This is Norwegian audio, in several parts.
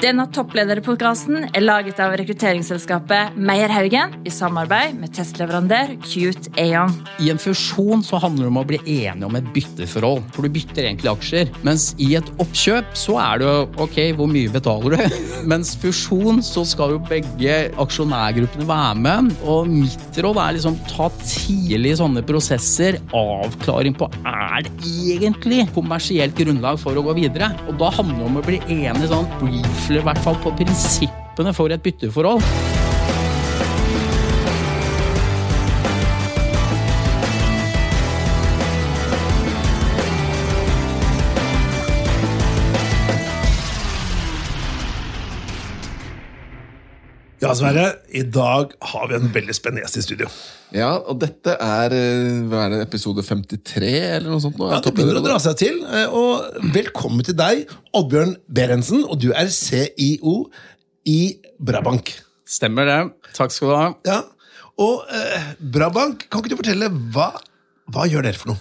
Denne topplederpodkasten er laget av rekrutteringsselskapet Meierhaugen i samarbeid med testleverandør Cute Aon. I en fusjon så handler det om å bli enige om et bytteforhold, for du bytter egentlig aksjer. Mens i et oppkjøp så er det jo ok, hvor mye betaler du? Mens fusjon så skal jo begge aksjonærgruppene være med, og mitt råd er liksom ta tidlig sånne prosesser, avklaring på er det egentlig kommersielt grunnlag for å gå videre. Og da handler det om å bli enig sånn briefly, i hvert fall på prinsippene for et bytteforhold. Ja, Sverre, i dag har vi en veldig spennende gjest i studio. Ja, og dette er, eh, hva er det, episode 53 eller noe sånt? Nå? Ja, Det begynner å dra seg til. eh, Og velkommen til deg, Oddbjørn Berentsen. Og du er CEO i Brabank. Stemmer det. Takk skal du ha. Ja, Og eh, Brabank, kan ikke du fortelle hva, hva gjør dere for noe?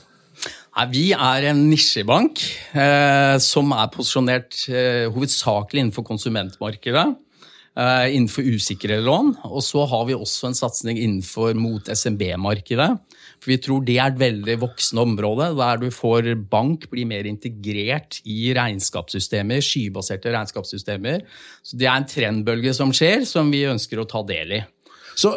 Nei, Vi er en nisjebank eh, som er posisjonert eh, hovedsakelig innenfor konsumentmarkedet. Eh, innenfor usikre lån. Og så har vi også en satsing innenfor mot SMB-markedet. For vi tror det er et veldig voksende område, der du får bank bli mer integrert i regnskapssystemer, skybaserte regnskapssystemer. Så det er en trendbølge som skjer, som vi ønsker å ta del i. Så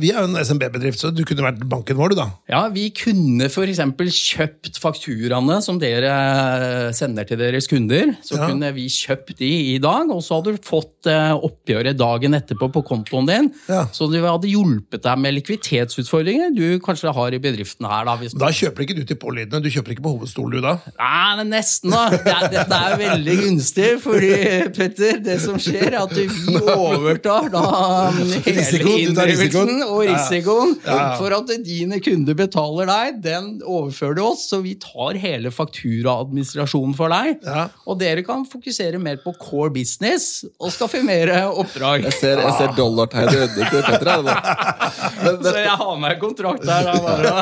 Vi er jo en SMB-bedrift, så du kunne vært banken vår, du, da. Ja, Vi kunne f.eks. kjøpt fakturaene som dere sender til deres kunder. Så Ja. kunne vi kjøpt de i dag, og så hadde du fått eh, oppgjøret dagen etterpå på kontoen din. Ja. Så du hadde hjulpet deg med likviditetsutfordringer du kanskje har i bedriften her. Da, hvis Da kjøper ikke du til pålydende. Du kjøper ikke på hovedstolen, du, da. Nei, men nesten, da. Det er, dette er veldig gunstig, fordi Petter, det som skjer, er at vi overtar da hele Inndrivelsen og risikoen Ja, ja. for at dine kunder betaler deg. Den overfører du oss, så vi tar hele fakturaadministrasjonen for deg. Ja. Og dere kan fokusere mer på core business og skaffe mer oppdrag. Jeg ser, jeg ser dollartegnet til Petter. Så jeg har med kontrakt der. Da, bare.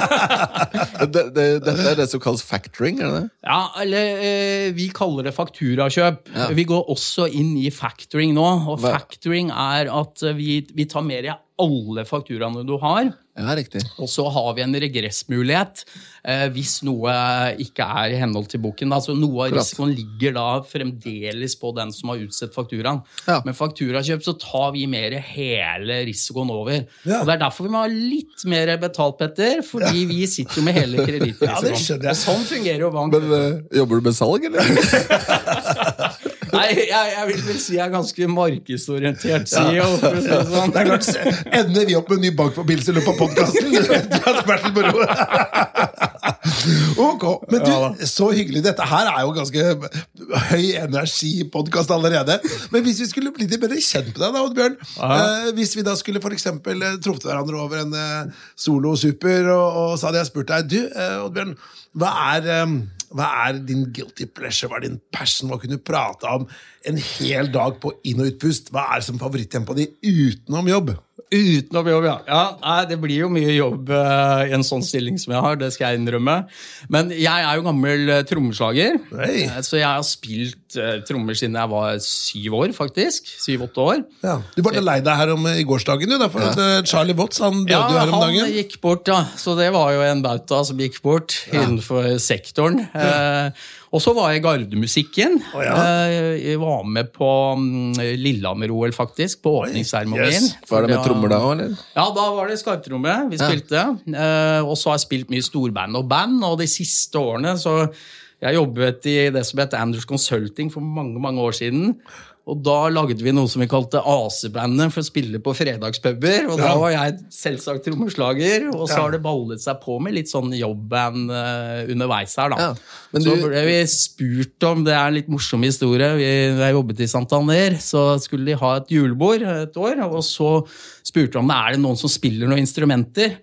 det, det, dette er det som kalles factoring, er det det? Ja, eller eh, vi kaller det fakturakjøp. Ja. Vi går også inn i factoring nå. Og factoring er at vi, vi tar mer i alle fakturaene du har. Ja, riktig. Og så har vi en regressmulighet eh, hvis noe ikke er i henhold til boken. Altså Noe av risikoen ligger da fremdeles på den som har utstedt fakturaen. Ja. Med fakturakjøp så tar vi mer hele risikoen over. Ja. Og Det er derfor vi må ha litt mer betalt, Petter. Fordi vi sitter jo med hele kredittrisikoen. Ja, det skjønner jeg. Og sånn fungerer jo bank. Men eh, jobber du med salg, eller? Nei, jeg, jeg vil vel si jeg er ganske markedsorientert CEO. for å si det sånn. Det er klart, Ender vi opp med en ny bankforbindelse i løpet av podkasten? Ok, men du, så hyggelig. Dette her er jo ganske høy energi-podkast allerede. Men hvis vi skulle blitt litt bedre kjent med deg, da, Oddbjørn eh, Hvis vi da skulle eksempel eh, truffet hverandre over en eh, Solo Super, og, og så hadde jeg spurt deg Du, eh, Oddbjørn, hva er, eh, hva er din guilty pleasure? Hva er din passion? Hva kunne du prate om en hel dag på inn- og utpust? Hva er som favorittempoet ditt utenom jobb? Utenom jobb, ja. ja nei, det blir jo mye jobb uh, i en sånn stilling som jeg har, det skal jeg innrømme. Men jeg er jo gammel uh, trommeslager, hey. uh, så jeg har spilt uh, trommer siden jeg var syv år, faktisk. Syv-åtte år. Ja. Du ble lei deg her om i gårsdagen, du, da, for at eh, Charlie Watts han døde jo her om dagen. Ja, han gikk bort, ja. Så det var jo en bauta som gikk bort innenfor sektoren. Eh, og så var jeg i Gardemusikken. Oh, ja. eh, jeg var med på mm, Lillehammer-OL, faktisk, på åpningsseremonien. yes. Var det med trommer da òg, eller? Ja, da var det skarptromme vi spilte. Ja. og så har jeg spilt mye storband og band, og de siste årene så Jeg jobbet i det som het Anders Consulting for mange mange år siden. Og da lagde vi noe som vi kalte AC-bandet for å spille på fredagspuber. Og da var jeg selvsagt trommeslager, og så Ja. har det ballet seg på med litt sånn jobband eh, underveis her, da. Ja, men så ble vi spurt om Det er en litt morsom historie. Vi, jeg jobbet i Santander, så skulle de ha et julebord et år. Og så spurte de om det er det noen som spiller noen instrumenter.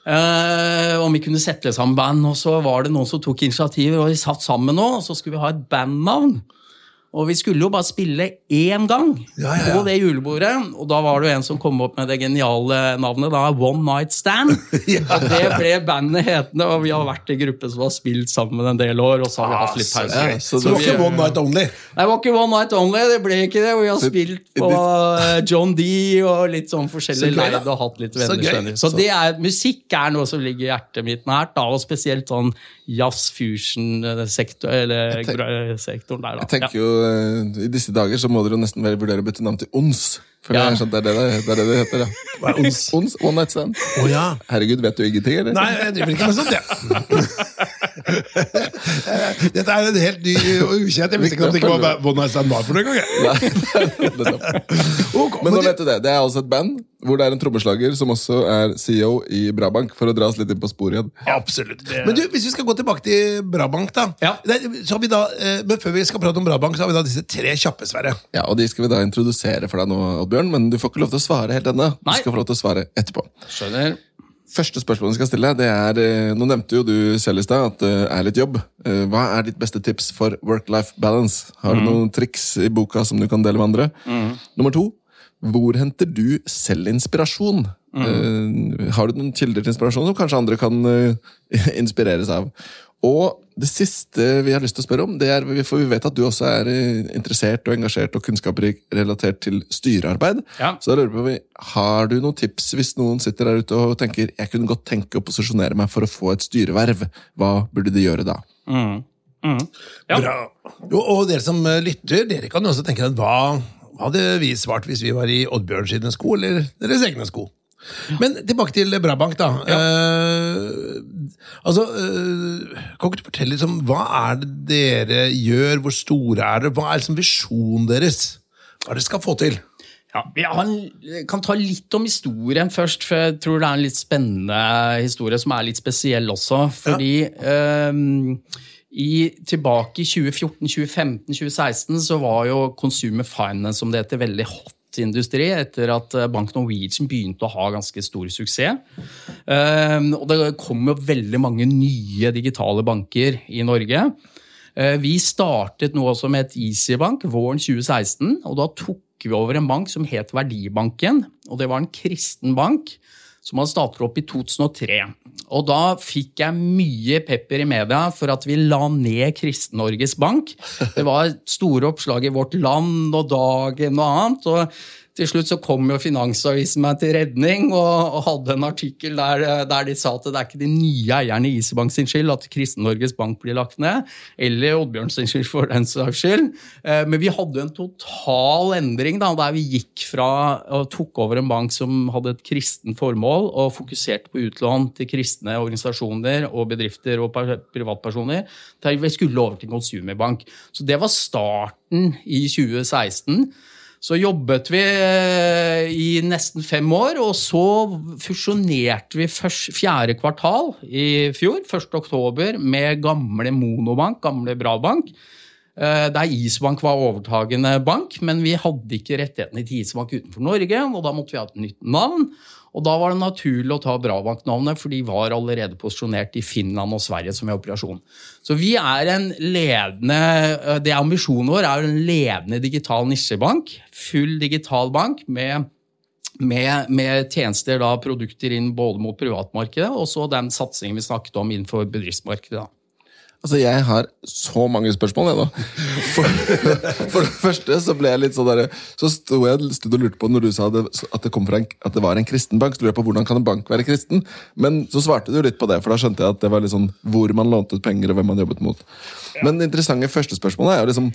Uh, om vi kunne sette sammen band. Og så var det noen som tok initiativ, og vi satt sammen nå, og så skulle vi ha et bandnavn. Og vi skulle jo bare spille én gang Ja, ja, ja. på det julebordet. Og da var det jo en som kom opp med det geniale navnet da, One Night Stand. Og det ble bandet hetende, og vi har vært i gruppe som har spilt sammen en del år. og så har vi hatt litt pause. ja, så Så det var ikke One Night Only. Nei, det var ikke One Night Only, det ble ikke det. Vi har spilt på eh, John D og litt sånn forskjellig så leid og hatt litt venner. Så. Så det er, musikk er noe som ligger hjertet mitt nært, da, og spesielt sånn jazz-fusion-sektoren eller tenk- gra- sektoren der. da. Jeg tenker jo, eh, I disse dager så må dere jo nesten vurdere å bytte navn til ONS. For Ja. det, er sånn, det, er det, det, det er det det heter. Ja. Hva er ons? ONS, One Night Stand. Oh, ja. Herregud, vet du ingenting, eller? Nei, jeg driver ikke med sånt, jeg. Dette er en helt ny og ukjent. Jeg visste ikke at det ikke var One Night Stand var for noe engang. okay, Ok, Men nå vet du det. Det er altså et band hvor det er en trommeslager som også er CEO i Brabank, for å dra oss litt inn på sporet igjen. Absolutt. Men du, hvis vi skal gå tilbake til Brabank, da. Ja. Så har vi da eh, men før vi skal prate om Brabank, så har vi da disse tre kjappe, Sverre. Ja, og De skal vi da introdusere for deg nå, Oddbjørn, men du får ikke lov til å svare helt ennå. Du skal få lov til å svare etterpå. Skjønner. Første spørsmål jeg skal stille, det er eh, Nå nevnte jo du selv i stad at det er litt jobb. Eh, Hva er ditt beste tips for work-life balance? Har du noen triks i boka som du kan dele med andre? Nummer to, hvor henter du selv inspirasjon? Eh, har du noen kilder til inspirasjon som kanskje andre kan eh, inspireres av? Og det siste vi har lyst til å spørre om, det er, for vi vet at du også er eh, interessert og engasjert og kunnskapsrik relatert til styrearbeid. Ja. Så da lurer på, Har du noen tips hvis noen sitter der ute og tenker jeg kunne godt tenke å posisjonere meg for å få et styreverv? Hva burde de gjøre da? Mm. Mm. Ja. Bra. Jo, og dere som eh, lytter, dere kan jo også tenke at hva, hva hadde vi svart hvis vi var i Oddbjørn sine sko, eller deres egne sko? Men tilbake til Brabank, da. Eh, altså, uh, kan ikke du fortelle litt om hva er det dere gjør, hvor store er dere, hva er liksom visjonen deres? Hva er det dere skal få til? Ja, vi kan ta litt om historien først, for jeg tror det er en litt spennende historie som er litt spesiell også. Fordi ehm, i, tilbake i 2014, 2015, 2016 så var jo consumer finance, som det heter, veldig hot industri etter at eh, Bank Norwegian begynte å ha ganske stor suksess. Ehm, og det kom jo veldig mange nye digitale banker i Norge. Eh, Vi startet noe som het EasyBank våren 2016, og da tok vi over en bank som het Verdibanken. og Det var en kristen bank som hadde startet opp i 2003. Og da fikk jeg mye pepper i media for at vi la ned Kristen-Norges Bank. Det var store oppslag i Vårt Land og Dagen og annet. og til slutt så kom jo Finansavisen meg til redning og, og hadde en artikkel der, der de sa at det er ikke de nye eierne i Isebank sin skyld at Kristen-Norges Bank blir lagt ned, eller Oddbjørn sin skyld for den saks skyld. Eh, Men vi hadde en total endring da, der vi gikk fra og tok over en bank som hadde et kristent formål og fokuserte på utlån til kristne organisasjoner og bedrifter og privatpersoner, til vi skulle over til en consumerbank. Så det var starten i 2016. Så jobbet vi eh, i nesten fem år, og så fusjonerte vi fjerde kvartal i fjor, 1. oktober, med gamle Monobank, gamle Brabank. eh, Der Isbank var overtagende bank, men vi hadde ikke rettighetene til Isbank utenfor Norge, og da måtte vi ha et nytt navn. Og da var det naturlig å ta Brabank-navnet, for de var allerede posisjonert i Finland og Sverige som i operasjon. Så vi er en ledende Det er ambisjonen vår er en ledende digital nisjebank. Full digital bank med, med, med tjenester, da, produkter inn både mot privatmarkedet og så den satsingen vi snakket om innenfor bedriftsmarkedet. da. Altså, Jeg har så mange spørsmål, jeg, nå. For, for det første så ble jeg litt sånn der, Så sto jeg stod og lurte på når du sa det, at, det en, at det var en kristen bank. Så lurte jeg på hvordan kan en bank være kristen? Men så svarte du litt på det, for da skjønte jeg at det var litt sånn hvor man lånte ut penger, og hvem man jobbet mot. Men det interessante første spørsmålet er jo liksom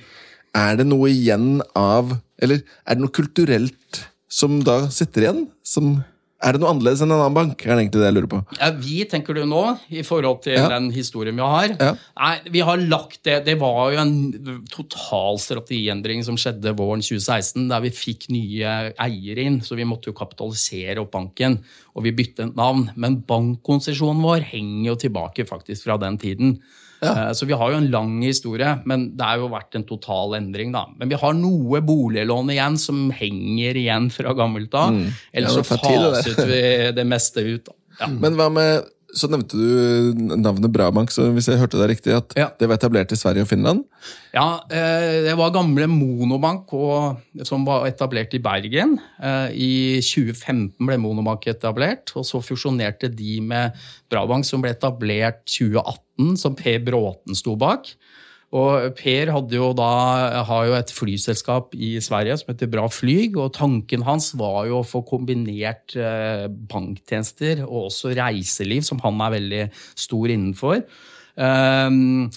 Er det noe igjen av Eller er det noe kulturelt som da sitter igjen? Som, er det noe annerledes enn en annen bank? er det egentlig det jeg lurer på. Ja, vi, tenker du nå, i forhold til Ja. den historien vi har? Ja. Nei, vi har lagt det Det var jo en total strategiendring som skjedde våren 2016, der vi fikk nye eiere inn, så vi måtte jo kapitalisere opp banken, og vi byttet navn. Men bankkonsesjonen vår henger jo tilbake faktisk fra den tiden. Eh, Så vi har jo en lang historie, men det har jo vært en total endring. da. Men vi har noe boliglån igjen som henger igjen fra gammelt av. Ellers Mm. Ja, så faset vi det meste ut. Ja. Men hva med så nevnte du navnet Brabank, så hvis jeg hørte deg riktig, at Ja. det var etablert i Sverige og Finland? Ja, eh, det var gamle Monobank og, som var etablert i Bergen. Eh, I 2015 ble Monobank etablert, og så fusjonerte de med Brabank, som ble etablert 2018, som Per Bråten sto bak. Og Per jo da, har jo et flyselskap i Sverige som heter Bra Flyg, og tanken hans var jo å få kombinert eh, banktjenester og også reiseliv, som han er veldig stor innenfor. Um,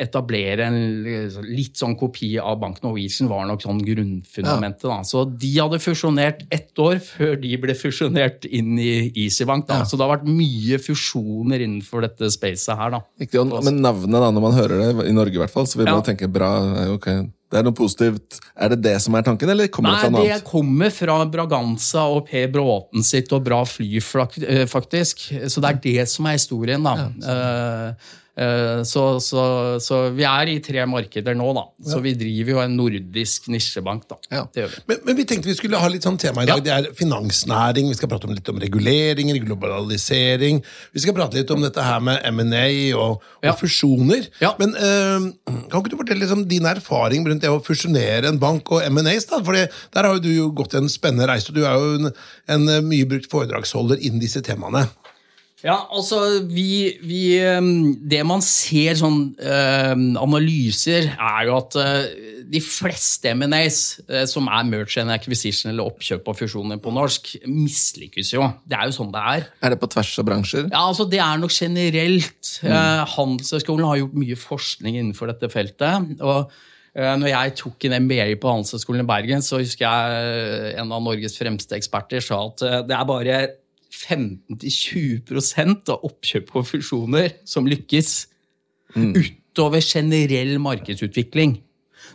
etablere en litt sånn kopi av Bank Norwegian var nok sånn grunnfundamentet. Da. Så de hadde fusjonert ett år før de ble fusjonert inn i EasyBank. Da. Så det har vært mye fusjoner innenfor dette spacet her. Da. Riktig, Men navnet, da, når man hører det, i Norge i hvert fall, så vil Ja. man tenke bra. eh, ok, Det er noe positivt. Er det det som er tanken, eller kommer det fra noe annet? det kommer fra Braganza og Per Bråten sitt og Bra Fly, eh, faktisk. Så det er det som er historien, da. Eh, eh, så, så, så vi er i tre markeder nå, da. Så vi driver jo en nordisk nisjebank, da. Ja. Det gjør vi. Men, men vi tenkte vi skulle ha litt sånn tema i dag. Ja. Det er finansnæring. Vi skal prate om litt om reguleringer, globalisering. Vi skal prate litt om dette her med M&A og, og Ja. fusjoner. Ja. Men øh, kan ikke du fortelle litt om din erfaring rundt det å fusjonere en bank og M&As? For der har jo du jo gått en spennende reise. og Du er jo en, en eh, mye brukt foredragsholder innen disse temaene. Ja, altså vi, vi ehm, Det man ser sånn ehm, analyser, er jo at eh, de fleste M&As, eh, som er merge and acquisition eller oppkjøp og fusjoner på norsk, mislykkes jo. Det er jo sånn det er. Er det på tvers av bransjer? Ja, altså Det er nok generelt. Eh, Handelshøyskolen har gjort mye forskning innenfor dette feltet. og eh, når jeg tok en MBA på Handelshøyskolen i Bergen, så husker jeg en av Norges fremste eksperter sa at det er bare 15-20 av oppkjøp og fusjoner som lykkes. Utover generell markedsutvikling.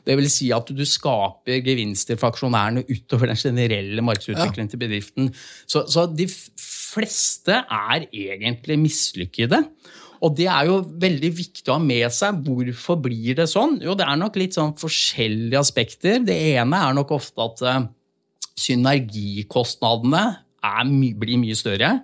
Det vil si at du skaper gevinster for aksjonærene utover den generelle markedsutviklingen til bedriften. Så, så de fleste er egentlig mislykkede. Og det er jo veldig viktig å ha med seg. Hvorfor blir det sånn? Jo, det er nok litt sånn forskjellige aspekter. Det ene er nok ofte at eh, synergikostnadene er my blir mye større.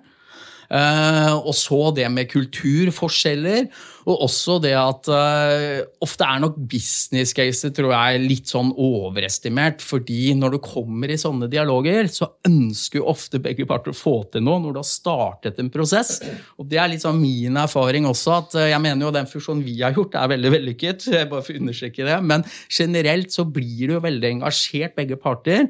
Uh, og så det med kulturforskjeller, og også det at uh, ofte er nok business cases tror jeg, litt sånn overestimert. fordi når du kommer i sånne dialoger, så ønsker jo ofte begge parter å få til noe når du har startet en prosess. Og det er litt sånn min erfaring også, at uh, jeg mener jo den fusjonen vi har gjort, er veldig vellykket. bare for å understreke det, Men generelt så blir du jo veldig engasjert, begge parter.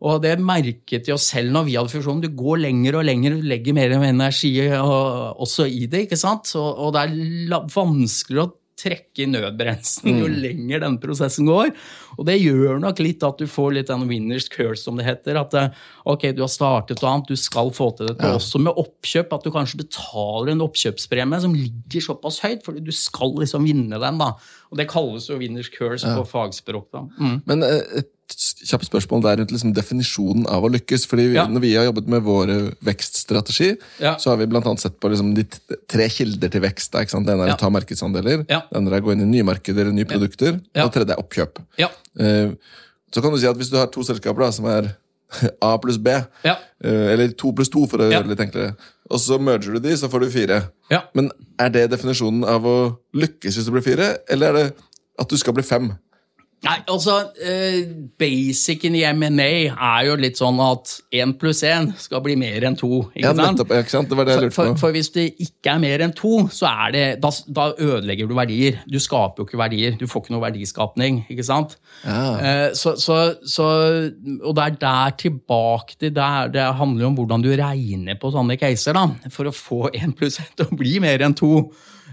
Og det merket vi oss selv når vi hadde fusjon. Du går lenger og lenger, du legger mer energi også i det. ikke sant? Og, og det er vanskeligere å trekke i nødbremsen jo lenger den prosessen går. Og det gjør nok litt at du får litt den winners curse, som det heter. At eh, ok, du har startet noe annet, du skal få til dette. Også med oppkjøp, at du kanskje betaler en oppkjøpspremie som ligger såpass høyt, fordi du skal liksom vinne den. da. Og det kalles jo winners curse på fagspråk. da. Mm. Men eh, et kjapt spørsmål der rundt liksom definisjonen av å lykkes. fordi vi, Ja. Når vi har jobbet med vår vekststrategi, Ja. så har vi blant annet sett på liksom de tre kilder til vekst. Det ene er Ja. å ta markedsandeler, andre er å gå inn i nye markeder, nye produkter, og det tredje er oppkjøp. Eh, så kan du si at hvis du har to selskaper da, som er A pluss B, eh, eller to pluss to, for å gjøre det litt enklere, og så merger du de, så får du fire. Men er det definisjonen av å lykkes hvis det blir fire, eller er det at du skal bli fem? Nei, altså, eh, Basicen i M&A er jo litt sånn at én pluss én skal bli mer enn to. ikke Ja, sant? nettopp, ikke sant? Det var det jeg For, lurte for, på. for hvis det ikke er mer enn to, så er det, da, da ødelegger du verdier. Du skaper jo ikke verdier. Du får ikke noe verdiskapning. ikke sant? Ja. Eh, så, så, så, og det er der tilbake til der det handler jo om hvordan du regner på sånne caser. da, For å få én pluss én til å bli mer enn to.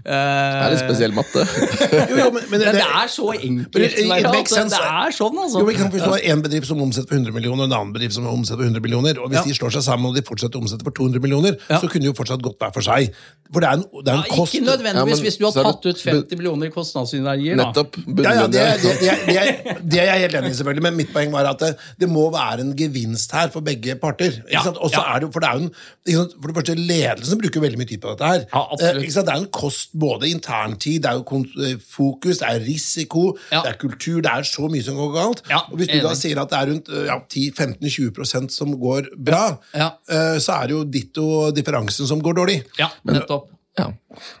Eh, Det er litt spesiell matte. Jo, jo, men, men men det er så enkelt. Sense. Det er sånn, altså. Jo, men kan sant, Hvis du har en bedrift som omsetter for 100 millioner, og en annen bedrift som omsetter for 100 millioner, og hvis Ja. de slår seg sammen og de fortsetter å omsette for 200 millioner, Ja. så kunne de jo fortsatt gått hver for seg. For det er en, det er en Ja, kost... ikke nødvendigvis Ja, men hvis du har det- tatt ut 50 millioner i kostnadssynergier. Nettopp. Ja, ja, det, er- det, det, det, det jeg helt enig i, selvfølgelig, men mitt poeng var at det, det må være en gevinst her for begge parter. Ikke sant? Også ja. er det, for det er jo en, ikke sant, for det første, Ledelsen bruker veldig mye tid på dette her. Ja. Eh, ikke sant? Det er en både interntid, det er jo eh, fokus, det er risiko, Ja. det er kultur, det er så mye som går galt. Ja, og hvis du da sier at det er rundt eh, ja, 10-15-20% som går bra, Ja. eh, så er det jo ditto differansen som går dårlig. Ja, nettopp. Ja.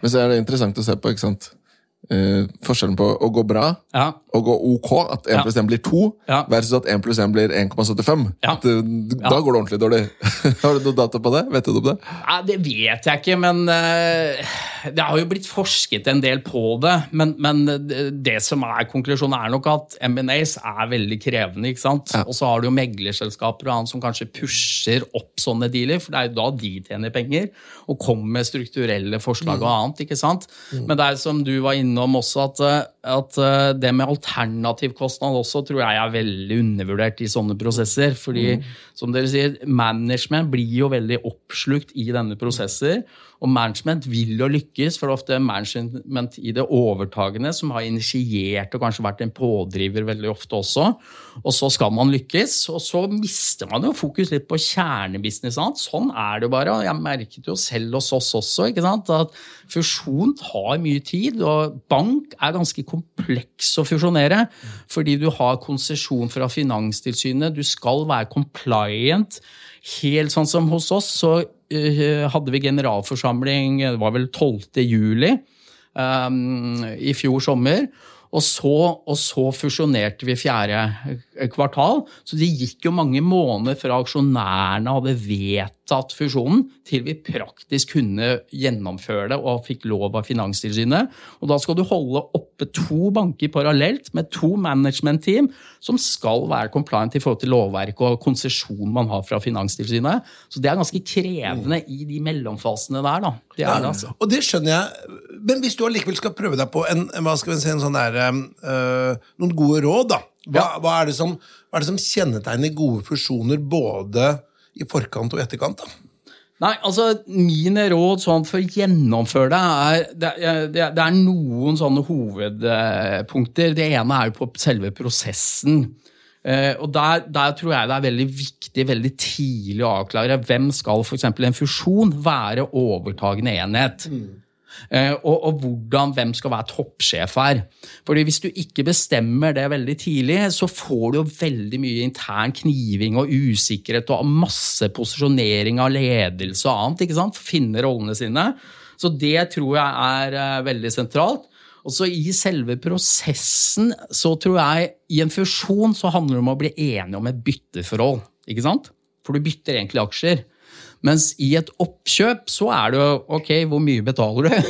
Men så er det interessant å se på ikke sant? Uh, forskjellen på å gå bra Ja. og gå ok, at 1 pluss 1 blir 2, Ja. versus at 1 pluss 1 blir 1,75. Ja. Da ja. Går det ordentlig dårlig. Har du noe data på det? Vet du om det? Nei, Det vet jeg ikke, men eh, det har jo blitt forsket en del på det. Men, men det, som er konklusjonen, er nok at M&As er veldig krevende. ikke sant? Ja. Og så har du jo meglerselskaper og annet som kanskje pusher opp sånne dealer, for det er jo da de tjener penger, og kommer med strukturelle forslag og annet. ikke sant? Men det er som du var innom også, at, eh, at eh, det med alternativkostnad også tror jeg er veldig undervurdert i sånne prosesser. fordi som dere sier, management blir jo veldig oppslukt i denne prosesser. Og management vil jo lykkes, for det er ofte management i det overtagende som har initiert og kanskje vært en pådriver veldig ofte også. Og så skal man lykkes, og så mister man jo fokus litt på kjernebusiness. Sant? Sånn er det jo bare. og Jeg merket jo selv hos oss også ikke sant? at fusjon tar mye tid. Og bank er ganske kompleks å fusjonere, fordi du har konsesjon fra Finanstilsynet, du skal være compliant. Helt sånn som hos oss, så hadde vi generalforsamling det var vel 12. juli um, i fjor sommer. Og så, og så fusjonerte vi fjerde kvartal. Så det gikk jo mange måneder fra aksjonærene hadde vedtatt fusjonen, til vi praktisk kunne gjennomføre det og fikk lov av Finanstilsynet. Og da skal du holde oppe to banker parallelt med to management-team som skal være compliant i forhold til lovverk og konsesjon man har fra Finanstilsynet. Så det er ganske krevende i de mellomfasene der, da. Det er det, altså. Og det skjønner jeg. Men hvis du allikevel skal prøve deg på en, hva skal vi si, en sånn der, øh, noen gode råd, da. Hva, hva, er det som, hva er det som kjennetegner gode fusjoner både i forkant og etterkant? da? Nei, altså Mine råd sånn for å gjennomføre det er det, det, det er noen sånne hovedpunkter. Det ene er jo på selve prosessen. Eh, og der, der tror jeg det er veldig viktig veldig tidlig å avklare hvem skal f.eks. en fusjon være overtagende enhet. Eh, og, og hvordan, hvem skal være toppsjef her. Fordi Hvis du ikke bestemmer det veldig tidlig, så får du jo veldig mye intern kniving og usikkerhet og masse posisjonering av ledelse og annet. ikke sant? Finne rollene sine. Så det tror jeg er eh, veldig sentralt. Og så I selve prosessen så tror jeg i en fusjon så handler det om å bli enige om et bytteforhold. ikke sant? For du bytter egentlig aksjer. Mens i et oppkjøp så er det jo ok, hvor mye betaler du?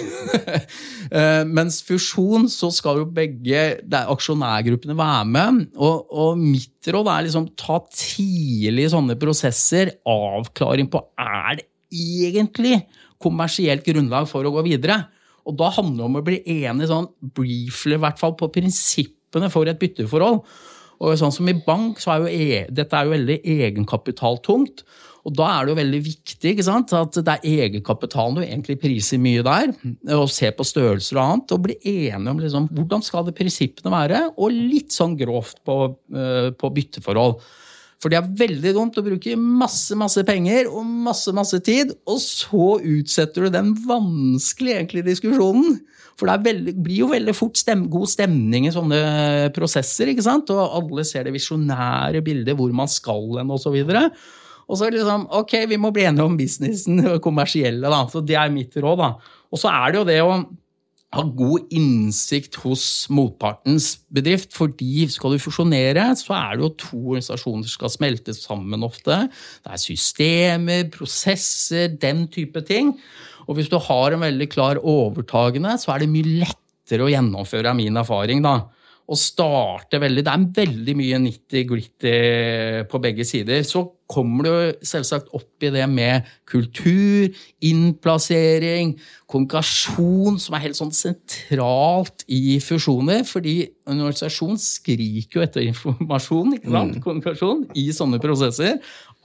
Eh, Mens fusjon så skal jo begge aksjonærgruppene være med. Og, og mitt råd er liksom ta tidlig sånne prosesser, avklaring på er det egentlig kommersielt grunnlag for å gå videre. Og da handler det om å bli enig sånn briefly, i hvert fall på prinsippene for et bytteforhold. Og sånn som i bank, så er jo e dette er jo veldig egenkapitaltungt. Og da er det jo veldig viktig at det er egenkapitalen du egentlig priser mye der, og ser på størrelser og annet, og bli enige om liksom, hvordan skal det prinsippene være, og litt sånn grovt på, eh, på bytteforhold. For det er veldig dumt å bruke masse masse penger og masse masse tid, og så utsetter du den vanskelige egentlig diskusjonen. For det veldig, blir jo veldig fort stem, god stemning i sånne prosesser, ikke sant? og alle ser det visjonære bildet, hvor man skal hen, osv. Og så er det liksom, ok, vi må bli enige om businessen og kommersielle, da. Så det er mitt råd, da. Og så er det jo det å ha god innsikt hos motpartens bedrift, fordi skal du fusjonere, så er det jo to organisasjoner som skal smelte sammen ofte. Det er systemer, prosesser, den type ting. Og hvis du har en veldig klar overtagende, så er det mye lettere å gjennomføre, av min erfaring, da. Og starte veldig Det er veldig mye nitty-gritty på begge sider. Så kommer du selvsagt opp i det med kultur, innplassering, kommunikasjon, som er helt sånn sentralt i fusjoner. Fordi en organisasjon skriker jo etter informasjon, ikke sant? kommunikasjon, i sånne prosesser.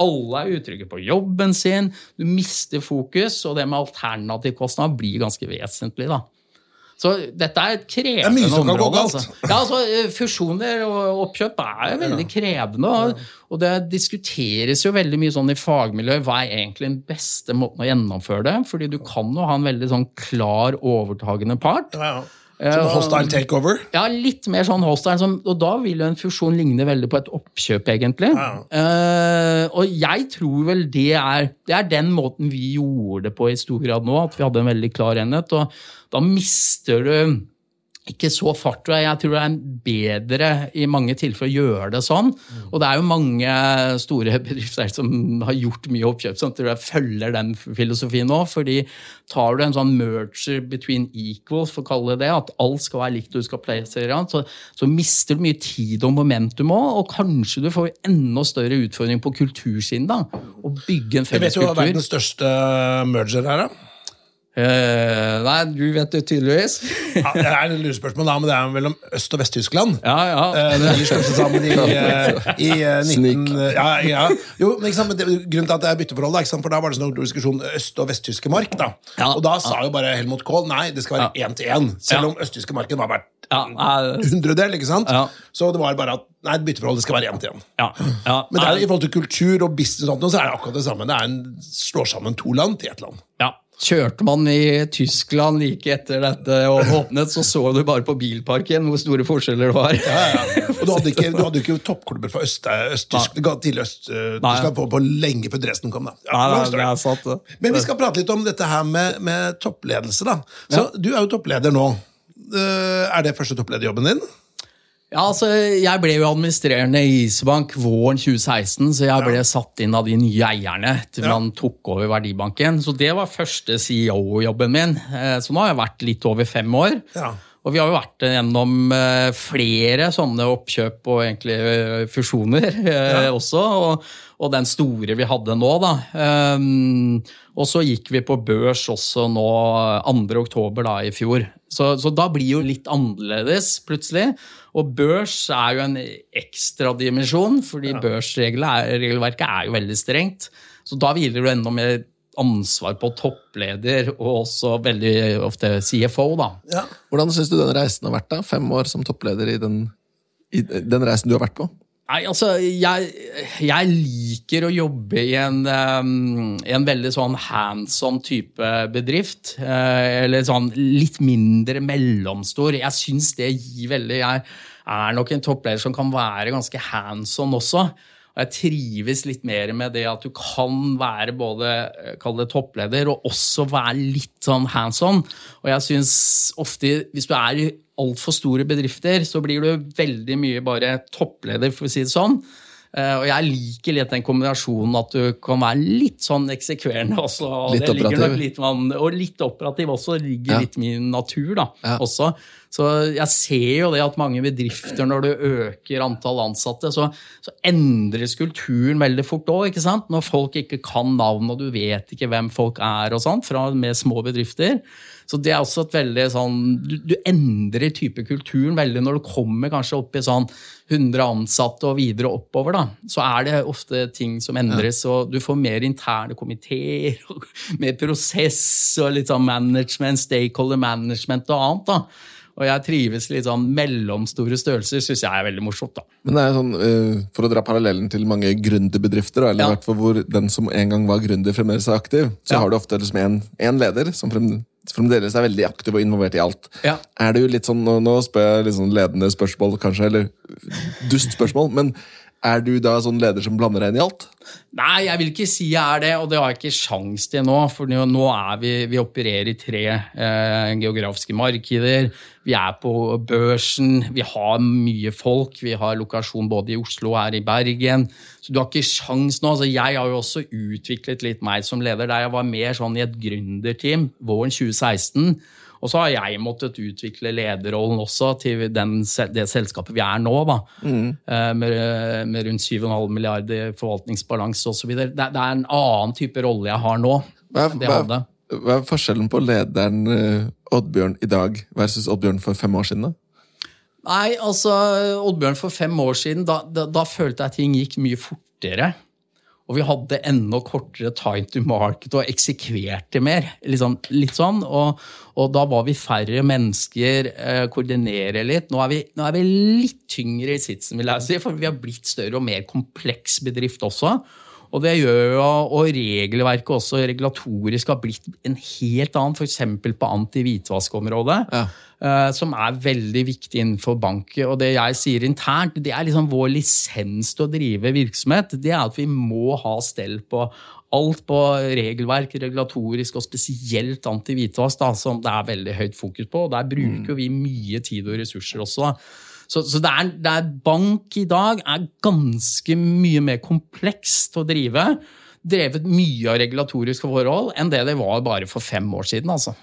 Alle er utrygge på jobben sin, du mister fokus, og det med alternativkostnad blir ganske vesentlig. da. Så dette er et krevende område. Det er mye som kan gå område, galt. Altså. Ja, altså, eh, Fusjoner og oppkjøp er veldig krevende. Og, og det diskuteres jo veldig mye sånn i fagmiljøet hva er egentlig den beste måten å gjennomføre det. Fordi du kan jo ha en veldig sånn klar overtagende part. Ja, ja. Som hostile takeover. Ja, litt mer sånn hostile, som, og da vil jo en fusjon ligne veldig på et oppkjøp, egentlig. Eh, og jeg tror vel det er, det er den måten vi gjorde det på i stor grad nå, at vi hadde en veldig klar enhet. Og da mister du ikke så fart, jeg. Tror det er bedre i mange tilfeller å gjøre det sånn. Og det er jo mange store bedrifter som har gjort mye oppkjøp som tror jeg følger den filosofien nå. fordi tar du en sånn merger between equals, for å kalle det det, at alt skal være likt du skal plassere an, så, så mister du mye tid og momentum òg, og kanskje du får enda større utfordring på kultursiden. da, Å bygge en Jeg vet felles jo hva verdens største merger er, da. Eh, nei, du vet det tydeligvis. Ja, det er et lurespørsmål, da, men det er mellom Øst- og Vest-Tyskland. ja, ja. Eh, Det er slått sammen i, eh, i eh, 19... Ja, ja. Jo, men sant, men det, grunnen til at det er bytteforhold, da, ikke sant, for da var det sånn diskusjon øst- og vesttyske mark. da. Ja. Og da sa jo bare Helmut Kohl nei, det skal være én til én. Selv om østtyske marken var verdt ja, eh, hundredel. ikke sant? Ja. Så det var bare at nei, bytteforhold det skal være én til én. ja, ja. Men det er, i forhold til kultur og business, og sånt, så er det akkurat det samme. Det er en, slår sammen to land til ett land. Ja. Kjørte man i Tyskland like etter dette og åpnet, så så du bare på bilparken hvor store forskjeller det var. Ja, ja. Og du hadde ikke, du hadde ikke toppklubber fra øst, øst, tidligere tidlig Øst-Tyskland på, på lenge før Dresden kom. da. Ja, Nei, nei, er sant, det. Men vi skal prate litt om dette her med, med toppledelse. da. Så Du er jo toppleder nå. Eh, Er det første topplederjobben din? Ja, altså, Jeg ble jo administrerende i Isbank våren 2016, så jeg ble satt inn av de nye eierne etter Ja. man tok over Verdibanken. Så det var første CEO-jobben min. Eh, Så nå har jeg vært litt over fem år. Ja. Og vi har jo vært gjennom eh, flere sånne oppkjøp og egentlig eh, fusjoner ja. også. Og, og den store vi hadde nå, da. Um, og så gikk vi på børs også nå 2. oktober da, i fjor. Så, så da blir jo litt annerledes plutselig. Og børs er jo en ekstra dimensjon, fordi børsregelverket er jo veldig strengt. Så da hviler du enda mer ansvar på toppleder og også veldig ofte CFO, da. Ja. Hvordan syns du den reisen har vært? da? Fem år som toppleder i den, i den reisen du har vært på? Nei, altså, jeg, jeg liker å jobbe i en, um, en veldig sånn hands on type bedrift. Uh, eller sånn litt mindre mellomstor. Jeg syns det gir veldig Jeg er nok en toppleder som kan være ganske hands on også. Og jeg trives litt mer med det at du kan være både eh, kall det toppleder og også være litt sånn hands on. Og jeg syns ofte, hvis du er i altfor store bedrifter, så blir du veldig mye bare toppleder, for å si det sånn. Eh, Og jeg liker litt den kombinasjonen at du kan være litt sånn eksekverende også. Og Litt operativ. Litt, og litt operativ også. Ligger Ja. litt min natur da, Ja. også. Så jeg ser jo det at mange bedrifter, når du øker antall ansatte, så, så endres kulturen veldig fort òg? Når folk ikke kan navn, og du vet ikke hvem folk er og sånt, fra med små bedrifter. Så det er også et veldig sånn Du, du endrer type kulturen veldig når du kommer kanskje opp i sånn 100 ansatte og videre oppover, da. Så er det ofte ting som endres, og du får mer interne komiteer, og mer prosess og litt sånn management, stakeholder management og annet, da. Og jeg trives litt sånn mellomstore størrelser, syns jeg er veldig morsomt, da. Men det er sånn, eh, For å dra parallellen til mange gründerbedrifter, eller Ja. i hvert fall hvor den som en gang var gründer, fremdeles er aktiv, så Ja. har du ofte liksom en, en leder som frem, fremdeles er veldig aktiv og involvert i alt. Ja. Er det jo litt sånn, Nå, spør jeg litt sånn ledende spørsmål, kanskje, eller dust spørsmål, men er du da sånn leder som blander deg inn i alt? Nei, jeg vil ikke si jeg er det, og det har jeg ikke sjans til nå. For nå er vi, vi opererer i tre eh, geografiske markeder. Vi er på børsen, vi har mye folk. Vi har lokasjon både i Oslo og her i Bergen. Så du har ikke sjans nå. Så jeg har jo også utviklet litt meg som leder, der jeg var mer sånn i et gründerteam våren 2016. Og så har jeg måttet utvikle lederrollen også til den, det selskapet vi er nå, da. mm. Med, med rundt 7,5 milliarder forvaltningsbalanse osv. Det, det er en annen type rolle jeg har nå. Hva er, hva, hva er forskjellen på lederen eh, Oddbjørn i dag versus Oddbjørn for fem år siden? da? Nei, altså, Oddbjørn for fem år siden, da, da, da følte jeg ting gikk mye fortere. Og vi hadde enda kortere time to market og eksekverte mer. Liksom, litt sånn, og, og, da var vi færre mennesker, eh, koordinere litt. Nå er, vi, nå er, vi, litt tyngre i sitsen, vil jeg si, for vi har blitt større og mer kompleks bedrift også. Og det gjør jo, og regelverket også regulatorisk har blitt en helt annen, f.eks. på anti-hvitvaskområdet. Ja. Uh, som er veldig viktig innenfor bank. Og det jeg sier internt, det er liksom vår lisens til å drive virksomhet. Det er at vi må ha stell på alt på regelverk, regulatorisk og spesielt anti-hvitvask, som det er veldig høyt fokus på. og Der bruker mm. vi mye tid og ressurser også. Så, så det, er, det, er, bank i dag er ganske mye mer komplekst å drive. Drevet mye av regulatoriske forhold enn det det var bare for fem år siden. altså.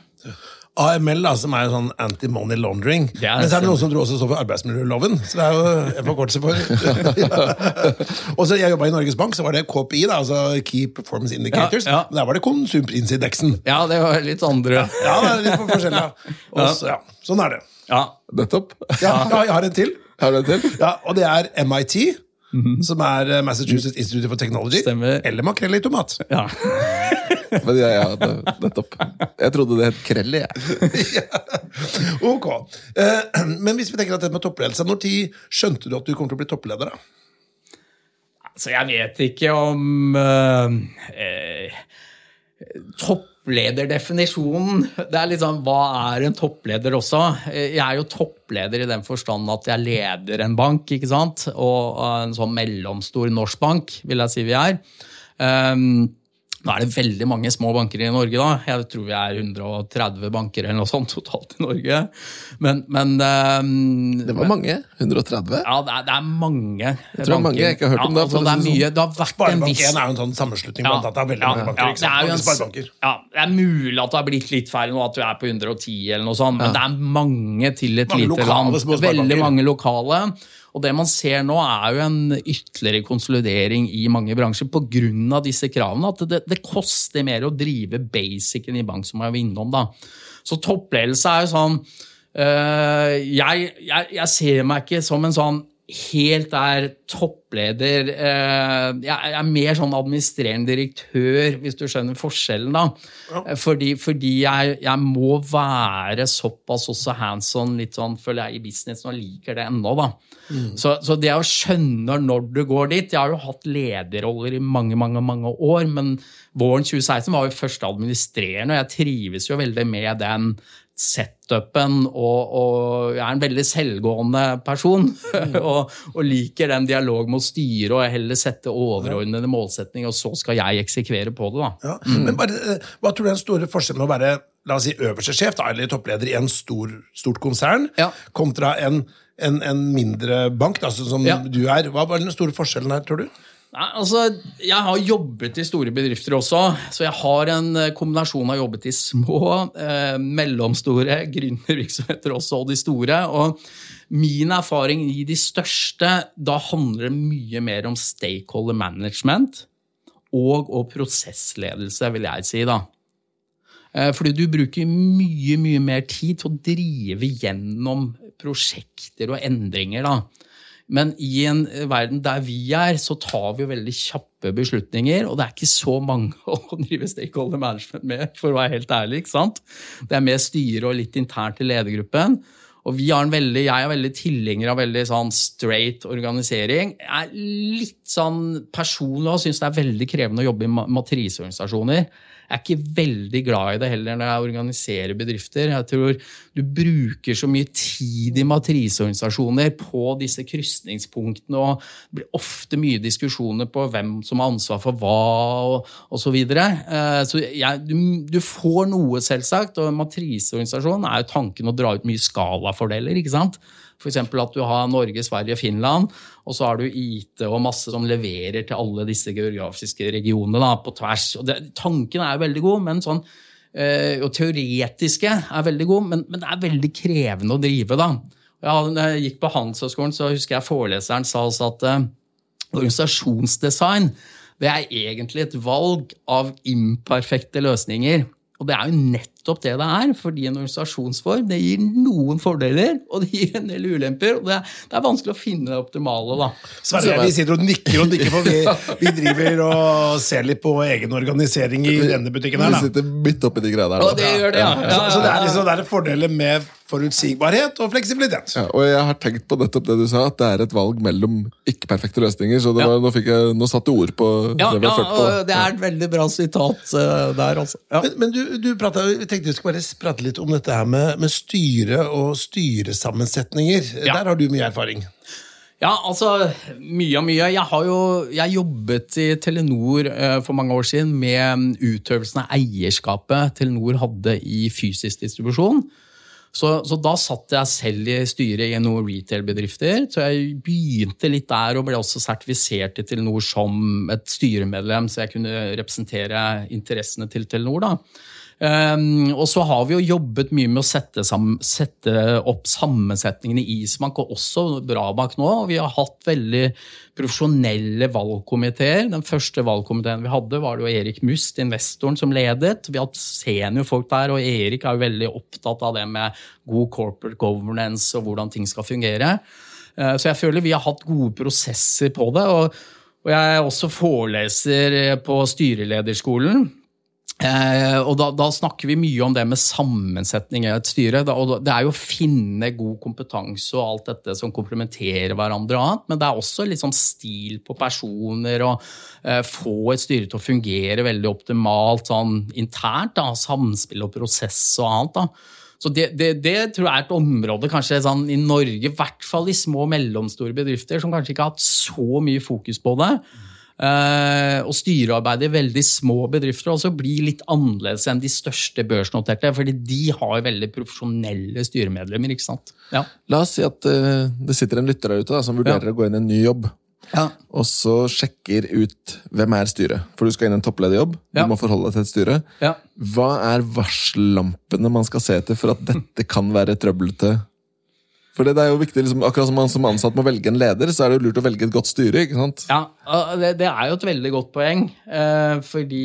AML, da, som er sånn anti-money laundering. Men så er det noen som tror også står for arbeidsmiljøloven. Så det er jo en forkortelse for ja. Og så Jeg jobba i Norges Bank, så var det KPI, da, altså Key Performance Indicators. Ja, ja. Men der var det konsumprisindeksen. Ja, det var litt andre. Ja, det er litt forskjellig. Også, ja. Sånn er det. Ja, nettopp. Ja, jeg har en til. Har du en til? Ja, Og det er MIT. Mm -hmm. Som er eh, Massachusetts Institute for Technology. Stemmer. Eller makrell i tomat. Ja. Men ja, ja, nettopp. Jeg trodde det het krell, jeg. ja. Ok. Uh, men hvis vi tenker at det med toppledelse, når tid skjønte du at du kommer til å bli toppleder? da? Altså, jeg vet ikke om eh, uh, topp topplederdefinisjonen det er litt sånn, Hva er en toppleder også? Jeg er jo toppleder i den forstand at jeg leder en bank, ikke sant? og en sånn mellomstor norsk bank, vil jeg si vi er. Um, nå er det veldig mange små banker i Norge. da. Jeg tror vi er 130 banker eller noe sånt totalt i Norge. Men, men um, Det var mange? 130? Ja, det er, det er mange. Jeg tror banker. mange jeg ikke har hørt om ja, altså, det. er mye, sånn. det har vært en viss... 1 er jo en sånn sammenslutning ja, blant annet er veldig ja, mange banker. Ja, det, er jo en, ja, det er mulig at det har blitt litt færre nå, at du er på 110 eller noe sånt, men det er mange til et mange lite lokale, land. Veldig mange lokale. Og det man ser nå, er jo en ytterligere konsolidering i mange bransjer pga. disse kravene. At det, det, koster mer å drive basicen i bank, som jeg var innom. da. Så toppledelse er jo sånn øh, jeg, jeg, jeg ser meg ikke som en sånn helt er toppleder. Eh, jeg er mer sånn administrerende direktør, hvis du skjønner forskjellen. da. Ja. Eh, fordi, fordi jeg, jeg, må være såpass også hands on, litt sånn, føler jeg, i business og liker det ennå. da. Mm. Så, så, det å skjønne når du går dit Jeg har jo hatt lederroller i mange mange, mange år, men våren 2016 var jo første administrerende, og jeg trives jo veldig med den setupen, og, og, jeg er en veldig selvgående person. Mm. og, og, liker den dialog med å styre og heller sette overordnede målsetninger, og så skal jeg eksekvere på det. da. Ja. Mm. Men bare, eh, Hva tror du er den store forskjellen med å være la oss si, øverste sjef da, eller toppleder i en stor, stort konsern, ja. kontra en, en, en, mindre bank, da, som ja. du er? Hva var den store forskjellen her, tror du? Nei, altså, Jeg har jobbet i store bedrifter også, så jeg har en eh, kombinasjon av jobbet i små, eh, mellomstore gründervirksomheter også, og de store. og Min erfaring i de største, da handler det mye mer om stakeholder management og, og prosessledelse, vil jeg si. da. Eh, fordi du bruker mye, mye mer tid til å drive gjennom prosjekter og endringer. da. Men i en verden der vi er, så tar vi jo veldig kjappe beslutninger. Og det er ikke så mange å drive stakeholder management med, for å være helt ærlig. ikke sant? Det er mer styre og litt internt i ledergruppen. Og veldig, jeg er veldig tilhenger av veldig sånn straight organisering. Jeg er litt sånn personlig og syns det er veldig krevende å jobbe i matriseorganisasjoner. Jeg er ikke veldig glad i det heller når jeg organiserer bedrifter. Jeg tror du bruker så mye tid i matriseorganisasjoner på disse krysningspunktene, og det blir ofte mye diskusjoner på hvem som har ansvar for hva, og osv. Så, videre. Eh, så jeg, du, du, får noe, selvsagt, og matriseorganisasjon er jo tanken å dra ut mye skalafordeler. ikke sant? F.eks. at du har Norge, Sverige, Finland, og så har du IT og masse som leverer til alle disse geografiske regionene da, på tvers. Og det, tanken er veldig god, men sånn, øh, og teoretiske er veldig god, men, men, det er veldig krevende å drive. da. Ja, når jeg gikk på Handelshøyskolen, så husker jeg foreleseren sa også at øh, organisasjonsdesign det er egentlig et valg av imperfekte løsninger. Og det er jo nett nettopp det det er. Fordi en organisasjonsform det gir noen fordeler, og det gir en del ulemper. og Det er, det er vanskelig å finne det optimale. da. Sverre, vi sitter og nikker og nikker, for vi, vi driver og ser litt på egen organisering i denne butikken her. Vi sitter midt oppi de greiene her. Og det gjør det, ja. Så, så det er liksom det er fordeler med forutsigbarhet og fleksibilitet. Ja, og jeg har tenkt på nettopp det du sa, at det er et valg mellom ikke-perfekte løsninger. Så det Ja. nå, fikk jeg, nå satt du ord på Ja, det vi ja, har følt på. og det er et veldig bra sitat uh, der, altså. Ja. Men, men du, du jeg tenkte vi skulle bare prate litt om dette her med, med styre og styresammensetninger. Ja. Der har du mye erfaring. Ja, altså, mye og mye. Jeg har jo jeg jobbet i Telenor eh, for mange år siden med utøvelsen av eierskapet Telenor hadde i fysisk distribusjon. Så, så da satt jeg selv i styret i noen retail-bedrifter. Så jeg begynte litt der og ble også sertifisert i Telenor som et styremedlem, så jeg kunne representere interessene til Telenor. da. Um, og så har vi jo jobbet mye med å sette, sam, sette opp sammensetningene i Isbank, og også Brabak nå. Vi har hatt veldig profesjonelle valgkomiteer. Den første valgkomiteen vi hadde, var det jo Erik Must, investoren, som ledet. Vi har hatt seniorfolk der, og Erik er jo veldig opptatt av det med god corporate governance og hvordan ting skal fungere. Uh, så jeg føler vi har hatt gode prosesser på det. og og jeg er også foreleser på styrelederskolen. Eh, og da, da snakker vi mye om det med sammensetning i et styre. Da, og det er jo å finne god kompetanse og alt dette som komplementerer hverandre. og annet, Men det er også sånn stil på personer og eh, få et styre til å fungere veldig optimalt sånn internt. da, Samspill og prosess og annet. da. Så det, det, det tror jeg er et område kanskje sånn, i Norge, i hvert fall i små og mellomstore bedrifter, som kanskje ikke har hatt så mye fokus på det. Eh, og styrearbeidet i veldig små bedrifter også blir litt annerledes enn de største børsnoterte, fordi de har veldig profesjonelle styremedlemmer. ikke sant? Ja. La oss si at eh, det sitter en lytter der ute da, som vurderer å gå inn i en ny jobb. Og så sjekker ut hvem er styret. For du skal inn i en topplederjobb. Ja. Du må forholde deg til et styre. Ja. Hva er varsellampene man skal se til for at dette kan være trøblete? For det er jo viktig, liksom, Akkurat som man som ansatt må velge en leder, så er det jo lurt å velge et godt styre. ikke sant? Ja, det, det er jo et veldig godt poeng. Eh, fordi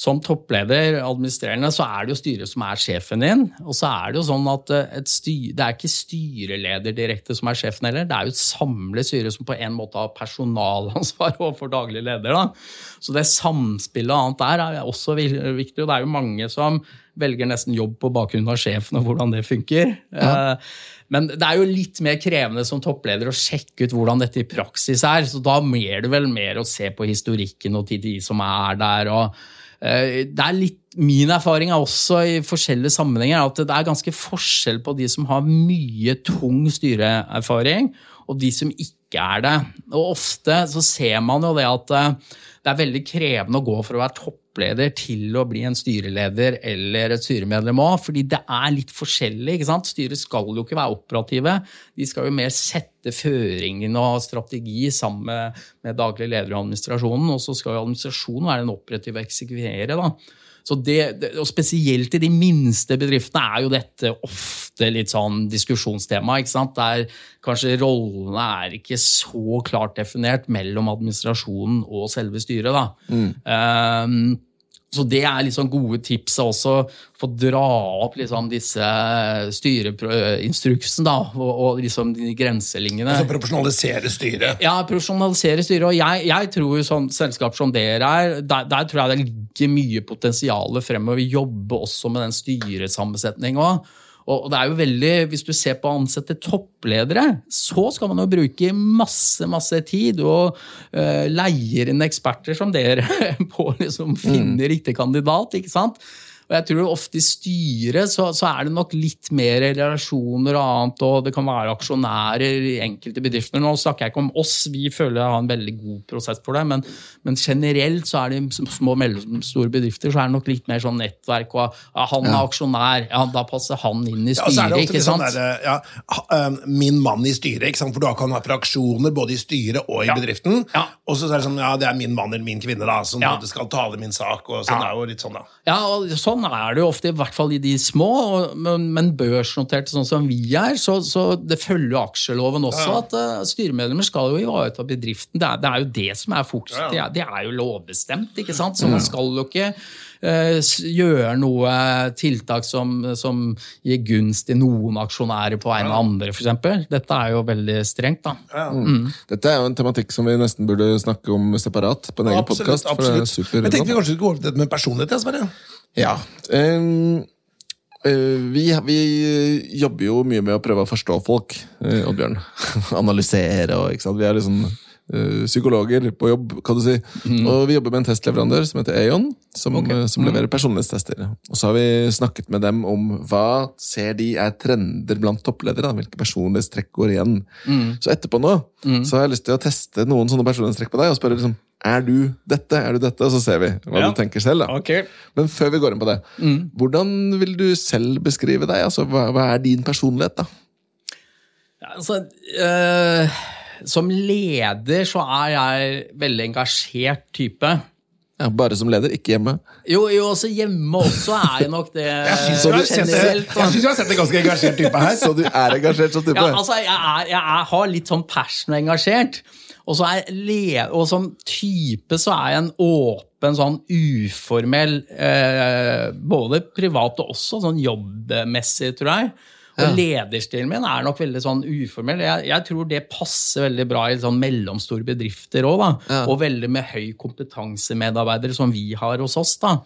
som toppleder, administrerende, så er det jo styret som er sjefen din. Og så er det jo sånn at eh, et styre, det er ikke styreleder direkte som er sjefen heller. Det er jo et samlet styre som på en måte har personalansvar overfor daglig leder. da. Så det samspillet og annet der er også viktig. Og det er jo mange som velger nesten jobb på bakgrunn av sjefen og hvordan det funker. Eh, Men det er jo litt mer krevende som toppleder å sjekke ut hvordan dette i praksis er. Så da mer det vel mer å se på historikken og til de som er der. og eh, det er litt, Min erfaring er også i forskjellige sammenhenger at det er ganske forskjell på de som har mye tung styreerfaring, og de som ikke er det. Og ofte så ser man jo det at eh, det er veldig krevende å gå for å være toppleder til å bli en styreleder eller et styremedlem òg, fordi det er litt forskjellig. ikke sant? Styret skal jo ikke være operative. De skal jo mer sette føringen og strategi sammen med, daglig leder og administrasjonen, og så skal jo administrasjonen være den operative og eksekvere. da. Så det, og Spesielt i de minste bedriftene er jo dette ofte litt sånn diskusjonstema. ikke sant? Der kanskje rollene er ikke så klart definert mellom administrasjonen og selve styret. da. Ehm, så det er liksom gode tips også få dra opp liksom disse styreinstruksene da, og, og liksom de grenselinjene. Altså profesjonalisere styret. Ja, profesjonalisere styret. Og jeg, jeg tror jo sånn selskap som dere er, der, der tror jeg det ligger mye potensial fremover. Vi jobber også med den styresammensetninga. Og det er jo veldig, Hvis du ser på å ansette toppledere, så skal man jo bruke masse masse tid og uh, leier inn eksperter som dere på å liksom finne riktig kandidat. ikke sant? Og jeg tror ofte i styret så, så er det nok litt mer relasjoner og annet, og det kan være aksjonærer i enkelte bedrifter. Nå snakker jeg ikke om oss, vi føler jeg har en veldig god prosess for det, men, men generelt så er det i små og mellomstore bedrifter så er det nok litt mer sånn nettverk, og ja, han er aksjonær, ja, da passer han inn i Ja, styret, det ofte ikke sant? sånn der, ja, Min mann i styret, ikke sant? for da kan ha fraksjoner både i styret og i Ja. bedriften. Ja. Og så er det sånn, ja, det er min mann eller min kvinne da, som Ja. skal tale min sak. og sånn Ja. er jo litt sånn da. Ja, og sånn sånn er det jo ofte, i hvert fall i de små. Men, men børsnoterte sånn som vi er, så, så det følger aksjeloven også at uh, styremedlemmer skal jo ivareta bedriften. Det er, det er jo det som er fokuset, Det, er, det er jo lovbestemt, ikke sant? Så man skal jo ikke gjøre noe tiltak som, som gir gunst til noen aksjonærer på vegne av andre, f.eks. Dette er jo veldig strengt, da. Dette er jo en tematikk som vi nesten burde snakke om separat på en egen podkast. Jeg Men tenkte vi kanskje skulle gå over til dette med personlighet? jeg, Sverre? Ja. ehm, eh, vi, vi jobber jo mye med å prøve å forstå folk, uh, Oddbjørn. Analysere og ikke sant. Vi er liksom eh, psykologer på jobb, kan du si. Og vi jobber med en testleverandør som heter Aon, som, eh, som leverer personlighetstester. Og så har vi snakket med dem om hva ser de er trender blant toppledere. da, Hvilke personlighetstrekk går igjen. Så etterpå nå så har jeg lyst til å teste noen sånne personlighetstrekk på deg og spørre liksom, er du dette, er du dette, og så ser vi hva Ja. du tenker selv. da. Men før vi går inn på det, hvordan vil du selv beskrive deg? Altså, hva, hva er din personlighet, da? Ja, altså, eh, som leder så er jeg veldig engasjert type. Ja, bare som leder, ikke hjemme. Jo, jo, også hjemme også er jeg nok det Jeg syns du, har sett har en ganske engasjert type her. Så du er engasjert som type? Ja, altså, jeg, er, jeg er, har litt sånn passion og engasjert. Og, er og som type så er jeg en åpen, sånn uformell eh, Både privat og også sånn jobbmessig, tror jeg. Og lederstilen min er nok veldig sånn uformell. Jeg, jeg tror det passer veldig bra i sånn mellomstore bedrifter òg. Ja. Og veldig med høy kompetansemedarbeidere som vi har hos oss. da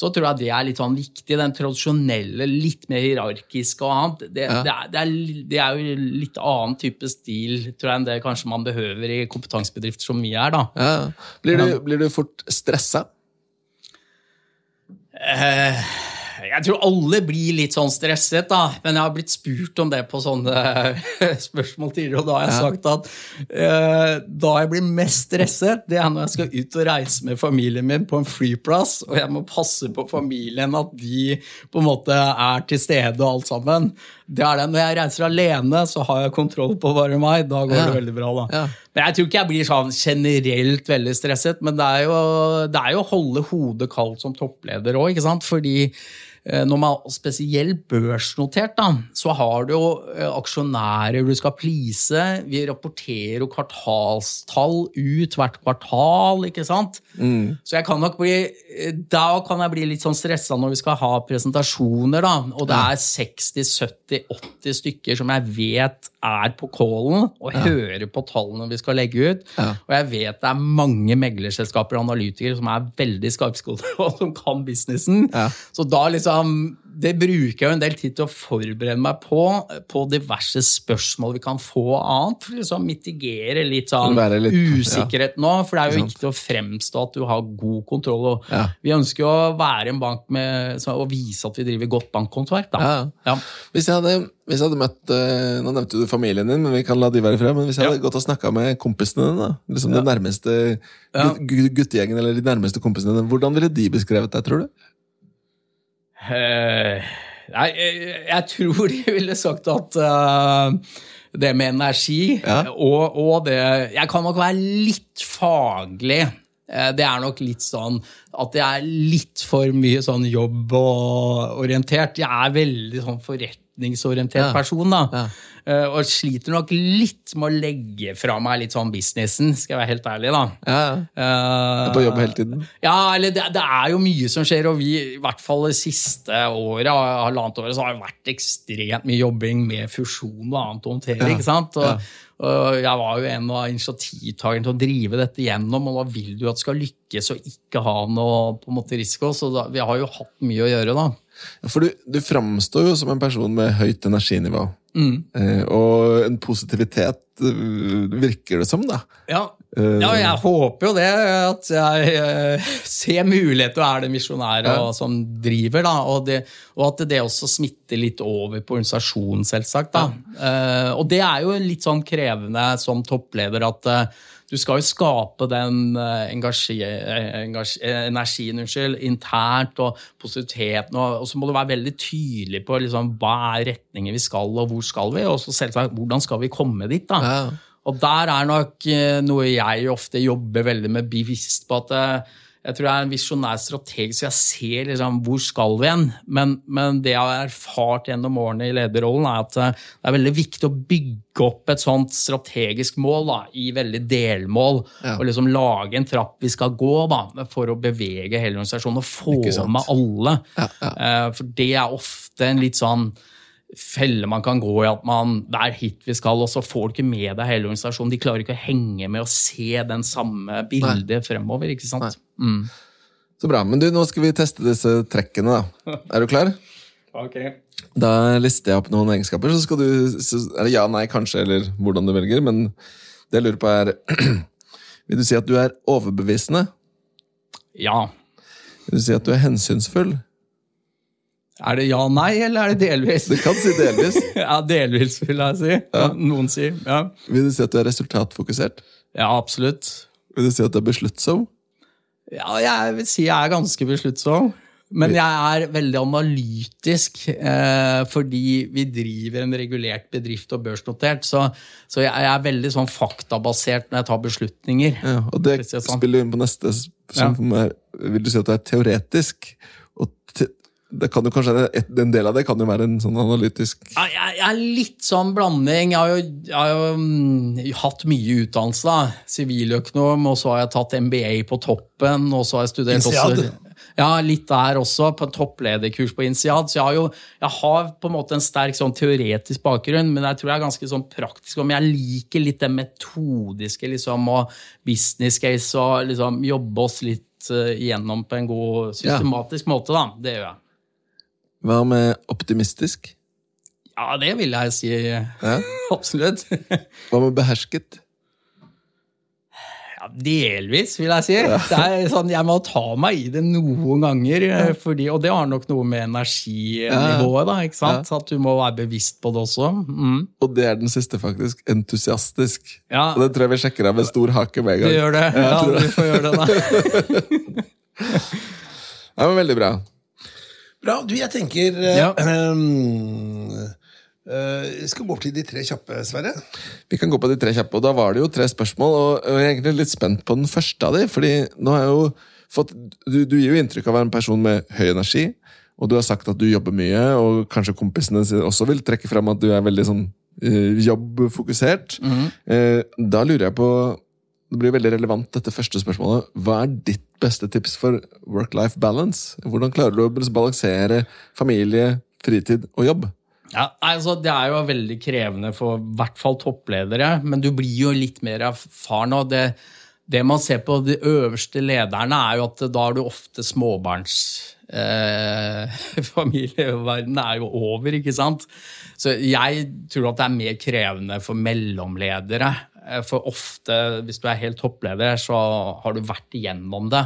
så tror jeg det er litt sånn viktig. Den tradisjonelle, litt mer hierarkiske og annet. Det, Ja. det, er, det, er, det er jo litt annen type stil tror jeg, enn det kanskje man behøver i kompetansebedrifter som vi er. da. Ja. Blir, du, blir du fort stressa? Eh, jeg tror alle blir litt sånn stresset, da. Men jeg har blitt spurt om det på sånne spørsmål tidligere, og da har jeg sagt at uh, da jeg blir mest stresset, det er når jeg skal ut og reise med familien min på en flyplass, og jeg må passe på familien at de på en måte er til stede og alt sammen. Det er det. Når jeg reiser alene, så har jeg kontroll på bare meg. Da går Ja. det veldig bra, da. Ja. Men jeg tror ikke jeg blir sånn generelt veldig stresset, men det er jo, det er jo å holde hodet kaldt som toppleder òg, ikke sant? Fordi når man er spesielt børsnotert, da, så har du jo eh, aksjonærer du skal please. Vi rapporterer jo kvartalstall ut hvert kvartal, ikke sant? Så jeg kan nok bli eh, Da kan jeg bli litt sånn stressa når vi skal ha presentasjoner, da. Og det er 60-70-80 stykker som jeg vet er på callen og hører på tallene vi skal legge ut. Ja. Og jeg vet det er mange meglerselskaper og analytikere som er veldig skarpskodde og som kan businessen. Ja. Så da liksom Det bruker jeg jo en del tid til å forberede meg på, på diverse spørsmål vi kan få og annet, for liksom mitigere litt sånn litt- usikkerhet nå. For det er jo viktig å fremstå at du har god kontroll. Og Ja. Vi ønsker jo å være en bank med, og vise at vi driver godt bankhåndverk. Ja. Ja. Hvis jeg hadde, hvis jeg hadde møtt eh, Nå nevnte du familien din, men vi kan la de være frem. Men hvis jeg Ja. hadde gått og snakka med kompisene dine, liksom liksom den nærmeste Ja. guttegjengen eller de nærmeste kompisene dine, hvordan ville de beskrevet deg, tror du? Eh, nei, jeg, jeg tror de ville sagt at eh, det med energi Ja. og, og det Jeg kan nok være litt faglig. Eh, Det er nok litt sånn at jeg er litt for mye sånn jobb og orientert. Jeg er veldig sånn forretningsorientert Ja. person, da. Ja. Eh, Og sliter nok litt med å legge fra meg litt sånn businessen, skal jeg være helt ærlig, da. Ja, Eh, ja. På jobb hele tiden? ja, eller det, det er jo mye som skjer, og vi, i hvert fall det siste året, halvannet året, så har det vært ekstremt mye jobbing med fusjon og annet å håndtere. Ja, ikke sant? Og, ja. jeg var jo en av initiativtakerne til å drive dette gjennom, og da vil du at det skal lykkes og ikke ha noe på en måte risiko, så da, vi har jo hatt mye å gjøre, da. For du, du framstår jo som en person med høyt energinivå. Mm. Eh, og en positivitet eh, virker det som, da. Ja. Eh, ja, jeg håper jo det, at jeg eh, ser muligheter og er det misjonære Ja. som driver, da, og, det, og at det også smitter litt over på organisasjonen, selvsagt. Da. Ja. og det er jo litt sånn krevende som toppleder at eh, du skal jo skape den eh, engasje, eh, engasje, eh, energien unnskyld, internt og positiviteten, og, så må du være veldig tydelig på liksom, hva er retningen vi skal, og hvor skal vi, og så selvsagt hvordan skal vi komme dit. da. Ja. Og der er nok noe jeg ofte jobber veldig med bevisst på at jeg tror jeg er en visjonær strateg, så jeg ser liksom hvor skal vi hen. Men, men det jeg har erfart gjennom årene i lederrollen, er at eh, det er veldig viktig å bygge opp et sånt strategisk mål da, i veldig delmål. Ja. Og liksom lage en trapp vi skal gå da, for å bevege hele organisasjonen og få med alle. Ja, ja. Eh, For det er ofte en litt sånn felle man kan gå i at man, det er hit vi skal, og så får du ikke med deg hele organisasjonen. De klarer ikke å henge med og se den samme bildet fremover. ikke sant? Mm. Så bra. Men du, nå skal vi teste disse trekkene, da. Er du klar? Ok. Da lister jeg opp noen egenskaper, så skal du så Er det ja, nei, kanskje, eller hvordan du velger, men det jeg lurer på, er Vil du si at du er overbevisende? Ja. Vil du si at du er hensynsfull? Er det ja, nei, eller er det delvis? Du kan si delvis. Ja, delvis, vil jeg si. Noen sier. Ja. Vil du si at du er resultatfokusert? ja, absolutt. Vil du si at du er besluttsom? Ja, jeg vil si jeg er ganske besluttsom. Men jeg er veldig analytisk, eh, fordi vi driver en regulert bedrift og børsnotert. Så, så jeg, jeg er veldig sånn faktabasert når jeg tar beslutninger. Ja, og det sånn. spiller inn på neste, som er Vil du si at det er teoretisk? Og te, kanskje, et, En del av det kan jo være en sånn analytisk Jeg, er litt sånn blanding. Jeg har jo, jeg har jo mm, hatt mye utdannelse. da. Siviløkonom, og så har jeg tatt MBA på toppen. og så har jeg studert INSEAD? også... Ja, litt der også, på en topplederkurs på INSEAD. Så jeg har jo jeg har på en måte en sterk sånn teoretisk bakgrunn, men jeg tror jeg er ganske sånn praktisk. Men jeg liker litt det metodiske liksom, og business case og liksom jobbe oss litt gjennom på en god, systematisk måte. da. Det gjør jeg. Hva med optimistisk? Ja, det vil jeg si. Ja. Absolutt. Hva med behersket? Ja, delvis, vil jeg si. Det er sånn, Jeg må ta meg i det noen ganger, eh, fordi, og det har nok noe med energinivået da, ikke sant? At du må være bevisst på det også. Mm. Og det er den siste, faktisk. Entusiastisk. Ja, Og det tror jeg vi sjekker av med stor hake med en du gang. gjør det. Ja, du får gjøre det, da. Ja, men Veldig bra. Bra. Du, jeg tenker eh, Ja. ehm, eh, skal gå opp til de tre kjappe, Sverre. Vi kan gå på de tre kjappe, og da var det jo tre spørsmål. Og jeg er egentlig litt spent på den første av de, fordi nå har jeg jo fått Du, du gir jo inntrykk av å være en person med høy energi, og du har sagt at du jobber mye, og kanskje kompisene også vil trekke fram at du er veldig sånn eh, jobbfokusert. Eh, da lurer jeg på Det blir veldig relevant, dette første spørsmålet. Hva er ditt beste tips for work-life balance? Hvordan klarer du å balansere familie, fritid og jobb? Ja, altså, det er jo veldig krevende for i hvert fall toppledere, men du blir jo litt mer erfaren. og det, det man ser på de øverste lederne, er jo at da er du ofte småbarns... Eh, familieverdenen er jo over, ikke sant? Så jeg tror at det er mer krevende for mellomledere. Eh, For ofte, hvis du er helt toppleder, så har du vært igjennom det.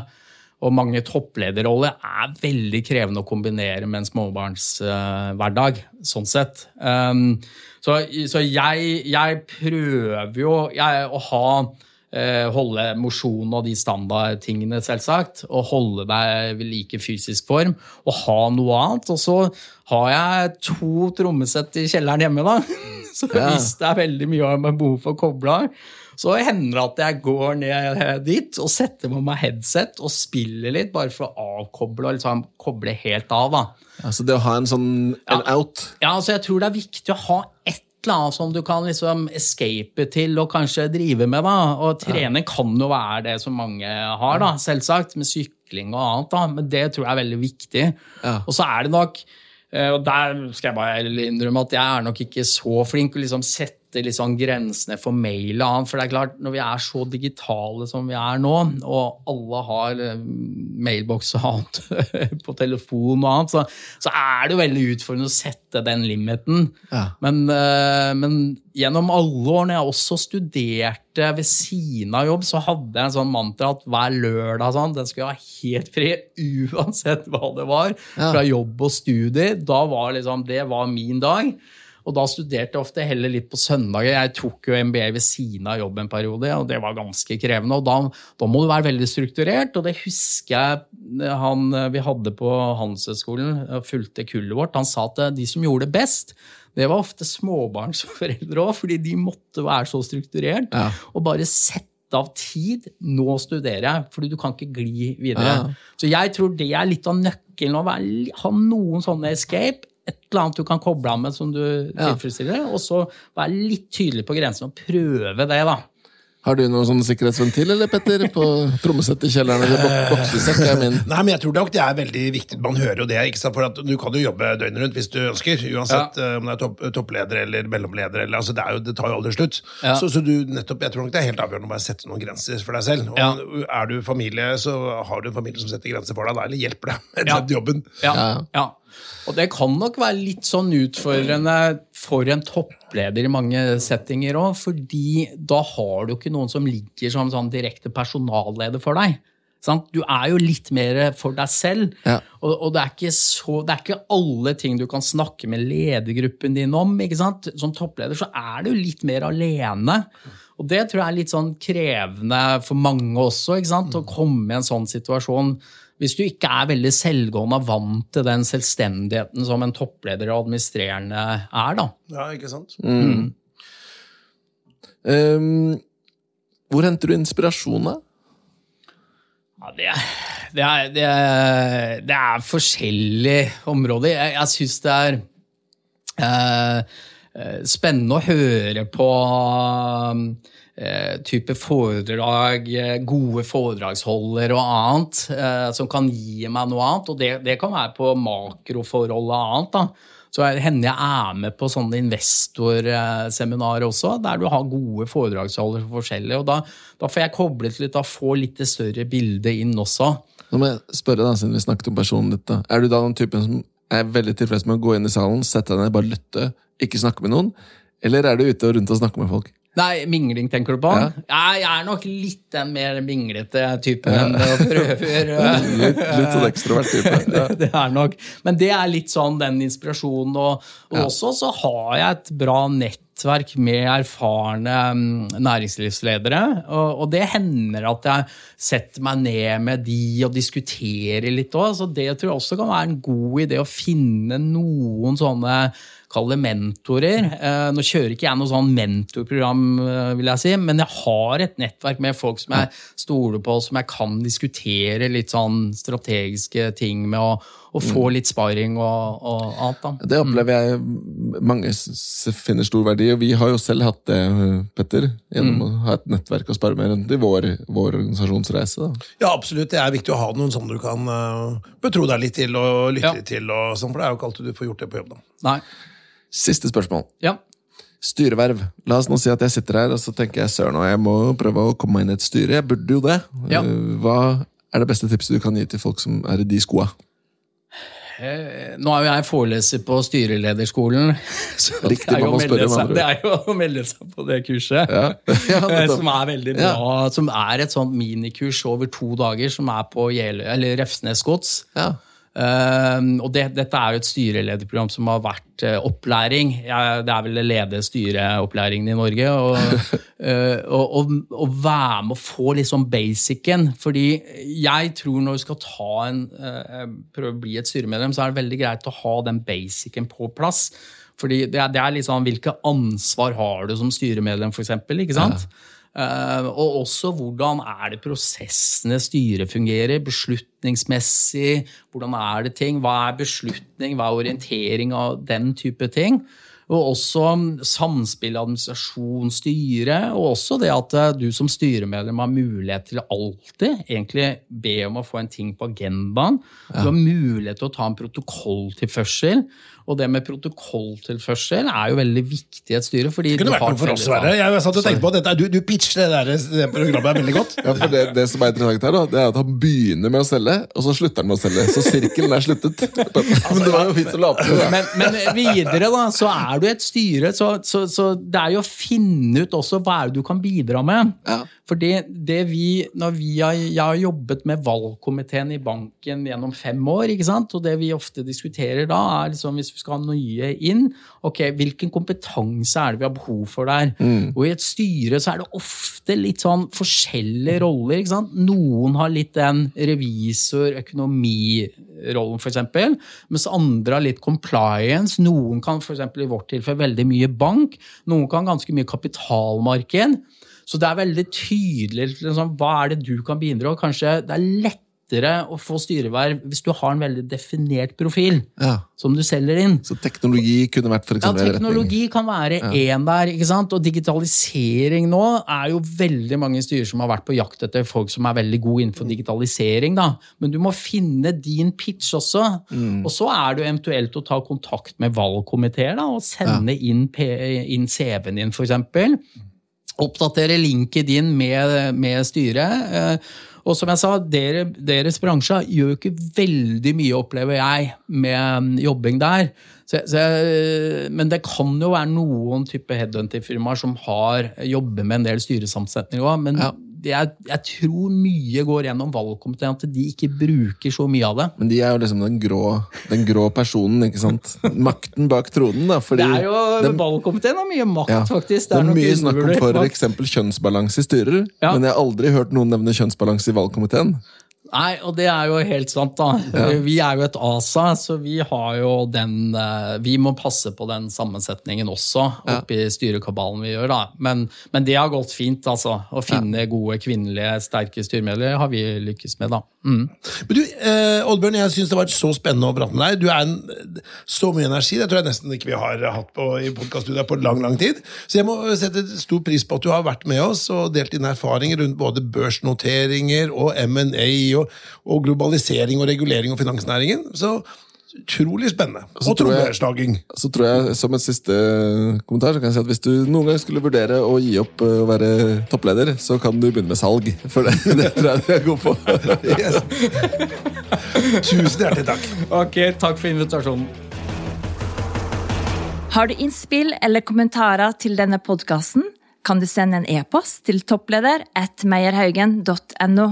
Og mange topplederroller er veldig krevende å kombinere med en småbarnshverdag. sånn sett. Um, så så jeg, jeg prøver jo jeg, å ha Holde mosjon og de standardtingene, selvsagt. Og holde deg ved like fysisk form. Og ha noe annet. Og så har jeg to trommesett i kjelleren hjemme, da. Så Ja. hvis det er veldig mye av meg behov for å koble av, så hender det at jeg går ned dit og setter på meg headset og spiller litt, bare for å avkoble og liksom koble helt av. da. Altså det å ha en sånn en out Ja, altså Jeg tror det er viktig å ha et eller annet som du kan liksom escape til og kanskje drive med. da. Og trening kan jo være det som mange har, da, selvsagt, med sykling og annet. da, Men det tror jeg er veldig viktig. Ja. Og så er det nok eh, og Der skal jeg bare innrømme at jeg er nok ikke så flink å liksom sette liksom grensene for mail og annet. For det er klart, når vi er så digitale som vi er nå, og alle har eh, mailboks og annet på telefon og annet, så, så er det jo veldig utfordrende å sette den limiten. Ja. Men, eh, men gjennom alle år, når jeg også studerte ved siden av jobb, så hadde jeg en sånn mantra at hver lørdag sånn, den skulle jeg ha helt fri, uansett hva det var. Fra jobb og studier. Da var liksom, det var min dag. Og da studerte jeg ofte heller litt på søndager. Jeg tok jo MBA ved siden av jobb en periode, og det var ganske krevende. Og da, da må du være veldig strukturert, og det husker jeg han vi hadde på Handelshøyskolen, fulgte kullet vårt. Han sa at de som gjorde det best, det var ofte småbarnsforeldre òg, fordi de måtte være så strukturert. Ja. Og bare sette av tid. Nå studerer jeg, fordi du kan ikke gli videre. Ja. Så jeg tror det er litt av nøkkelen. Å ha noen sånne escape. Et eller annet du kan koble av med som du tilfredsstiller. Og så være litt tydelig på grensen og prøve det, da. Har du noen sånn sikkerhetsventil, eller, Petter? På trommesett i kjelleren eller bok boksesekk er min. Nei, men jeg tror nok det er veldig viktig. Man hører jo det. ikke sant? For at Du kan jo jobbe døgnet rundt hvis du ønsker. Uansett ja. om du er topp, toppleder eller mellomleder. Eller, altså det, er jo, det tar jo aldri slutt. Ja. Så, så du, nettopp, jeg tror nok det er helt avgjørende å bare sette noen grenser for deg selv. Og Ja. Er du familie, så har du en familie som setter grenser for deg, da, eller hjelper deg med Ja. den jobben. Ja, Ja. Og det kan nok være litt sånn utfordrende for en toppleder i mange settinger òg, fordi da har du ikke noen som ligger som sånn direkte personalleder for deg. Sant? Du er jo litt mer for deg selv, Ja. og, og det, er ikke så, det er ikke alle ting du kan snakke med ledergruppen din om. ikke sant? Som toppleder så er du litt mer alene. Og det tror jeg er litt sånn krevende for mange også, ikke sant? å komme i en sånn situasjon. Hvis du ikke er veldig selvgående og vant til den selvstendigheten som en toppleder og administrerende er, da. Ja, ikke sant? Ehm, hvor henter du inspirasjon da? Ja, det, er, det, er, det, er, det er forskjellige områder. Jeg, jeg syns det er eh, eh, spennende å høre på eh, type foredrag, eh, gode foredragsholder og annet, eh, som kan gi meg noe annet. Og det, det kan være på makroforhold og annet. da. Så hender jeg er med på sånne investorseminarer også, der du har gode foredragsholdere for forskjellige. Og da, da får jeg koblet litt, da får litt større bildet inn også. Nå må jeg spørre da, siden vi snakket om personen ditt. da. Er du da den typen som er veldig tilfreds med å gå inn i salen, sette deg ned, bare lytte, ikke snakke med noen? Eller er du ute og rundt og snakker med folk? Nei, mingling tenker du på? Ja. Ja. Jeg er nok litt den mer minglete typen enn det prøver. Litt, litt sånn ekstrovert type. Ja. det er nok. Men det er litt sånn den inspirasjonen. Og, og også så har jeg et bra nettverk med erfarne mm, næringslivsledere. Og, og det hender at jeg setter meg ned med de og diskuterer litt òg. Så det tror jeg også kan være en god idé å finne noen sånne Kall det mentorer. Eh, nå kjører ikke jeg noe sånn mentorprogram, eh, vil jeg si, men jeg har et nettverk med folk som jeg stoler på, som jeg kan diskutere litt sånn strategiske ting med, og, og få litt sparring og, og alt. da. Det opplever jeg mange finner stor verdi, og vi har jo selv hatt det, Petter, gjennom å ha et nettverk å spare med rundt i vår, vår organisasjonsreise. da. Ja, absolutt. Det er viktig å ha noen sånne du kan eh, betro deg litt til og lytte Ja. til. Og sånn, for det er jo ikke alltid du får gjort det på jobb. da. Nei. Siste spørsmål. Ja. Styreverv. La oss nå si at jeg sitter her og så tenker jeg søren, jeg må prøve å komme meg inn i et styre. Jeg burde jo det. Ja. Eh, Hva er det beste tipset du kan gi til folk som er i de skoa? Eh, Nå er jo jeg foreleser på styrelederskolen, så det Riktig, er, jo spørre, seg, det er jo å melde seg på det kurset. Ja. Ja, Eh, som er veldig bra. Som er et sånt minikurs over to dager, som er på Refsnes gods. Ja. Um, og det, dette er jo et styrelederprogram som har vært eh, opplæring. Jeg, det er vel det lede styreopplæringen i Norge. Og, eh, være med å få sånn basicen. Fordi jeg tror når du skal ta en, eh, prøve å bli et styremedlem, så er det veldig greit å ha den basicen på plass. Fordi det er, det er sånn, Hvilke ansvar har du som styremedlem, for eksempel, ikke sant? Eh, og også hvordan er det prosessene styret fungerer, beslutningsmessig. Hvordan er det ting? Hva er beslutning? Hva er orientering av den type ting? Og også samspill, administrasjon, styre. Og også det at eh, du som styremedlem har mulighet til alltid egentlig be om å få en ting på agendaen. Du har mulighet til å ta en protokolltilførsel. Og det med protokolltilførsel er jo veldig viktig i et styre. fordi Det kunne du vært noe for oss, å Sverre. Jeg satt og tenkte på at dette, du, du pitcher det, der, det programmet er veldig godt. Ja, for det, det som er interessant her, da, det er at han begynner med å selge, og så slutter han med å selge. Så sirkelen er sluttet. Men det var jo fint å late som. men, men videre, da, så er du et styre, så, så, så det er jo å finne ut også hva er det du kan bidra med. Ja. For det, det vi, når vi har, jeg har jobbet med valgkomiteen i banken gjennom fem år, ikke sant? og det vi ofte diskuterer da, er liksom hvis vi skal ha nye inn, ok, hvilken kompetanse er det vi har behov for der? Og i et styre så er det ofte litt sånn forskjellige roller. ikke sant? Noen har litt den revisor, økonomirollen, for eksempel, mens andre har litt compliance. Noen kan for eksempel, i vårt tilfelle veldig mye bank, noen kan ganske mye kapitalmarked. Så det er veldig tydelig liksom, hva er det du kan bidra Kanskje det er lettere å få styreverv hvis du har en veldig definert profil Ja. som du selger inn. Så teknologi kunne vært for eksempel Ja, teknologi kan være én der, ikke sant? og digitalisering nå er jo veldig mange styrer som har vært på jakt etter folk som er veldig gode innenfor digitalisering, da. Men du må finne din pitch også. Og så er det jo eventuelt å ta kontakt med valgkomiteer da, og sende inn, P- inn CV-en din, f.eks. Oppdatere LinkedIn med, med styret. eh, Og som jeg sa, dere, deres bransje gjør jo ikke veldig mye, opplever jeg, med mm, jobbing der. Så, så men det kan jo være noen type headhunting-firmaer som har jobber med en del styresamsetninger òg. Men Ja. Jeg, jeg tror mye går gjennom valgkomiteen, at de ikke bruker så mye av det. Men de er jo liksom den grå, den grå personen, ikke sant? Makten bak tronen, da. Det er jo, den- Valgkomiteen har mye makt, Ja. faktisk. Det er nok mye snakk om f.eks. kjønnsbalanse i styrer, Ja. men jeg har aldri hørt noen nevne kjønnsbalanse i valgkomiteen. Nei, og det er jo helt sant, da. Vi er jo et ASA, så vi har jo den eh, Vi må passe på den sammensetningen også, oppi styrekabalen vi gjør, da. Men, men det har gått fint, altså. Å finne gode kvinnelige, sterke styremedlemmer har vi lykkes med, da. Mm. Men du, eh, Oddbjørn, jeg syns det var så spennende å prate med deg. Du er en, så mye energi. Det tror jeg nesten ikke vi har hatt på, i podkaststudioet på lang lang tid. Så jeg må sette stor pris på at du har vært med oss og delt dine erfaringer rundt både børsnoteringer og M&A og, og globalisering og regulering og finansnæringen. Så utrolig spennende. Og trommeslaging. Så tror jeg, som en siste kommentar, så kan jeg si at hvis du noen gang skulle vurdere å gi opp eh, å være toppleder, så kan du begynne med salg. For det, det tror jeg du er god på. Yes. Tusen hjertelig takk. Ok, takk for invitasjonen. Har du innspill eller kommentarer til denne podkasten, kan du sende en e-post til toppleder at meierhaugen.no.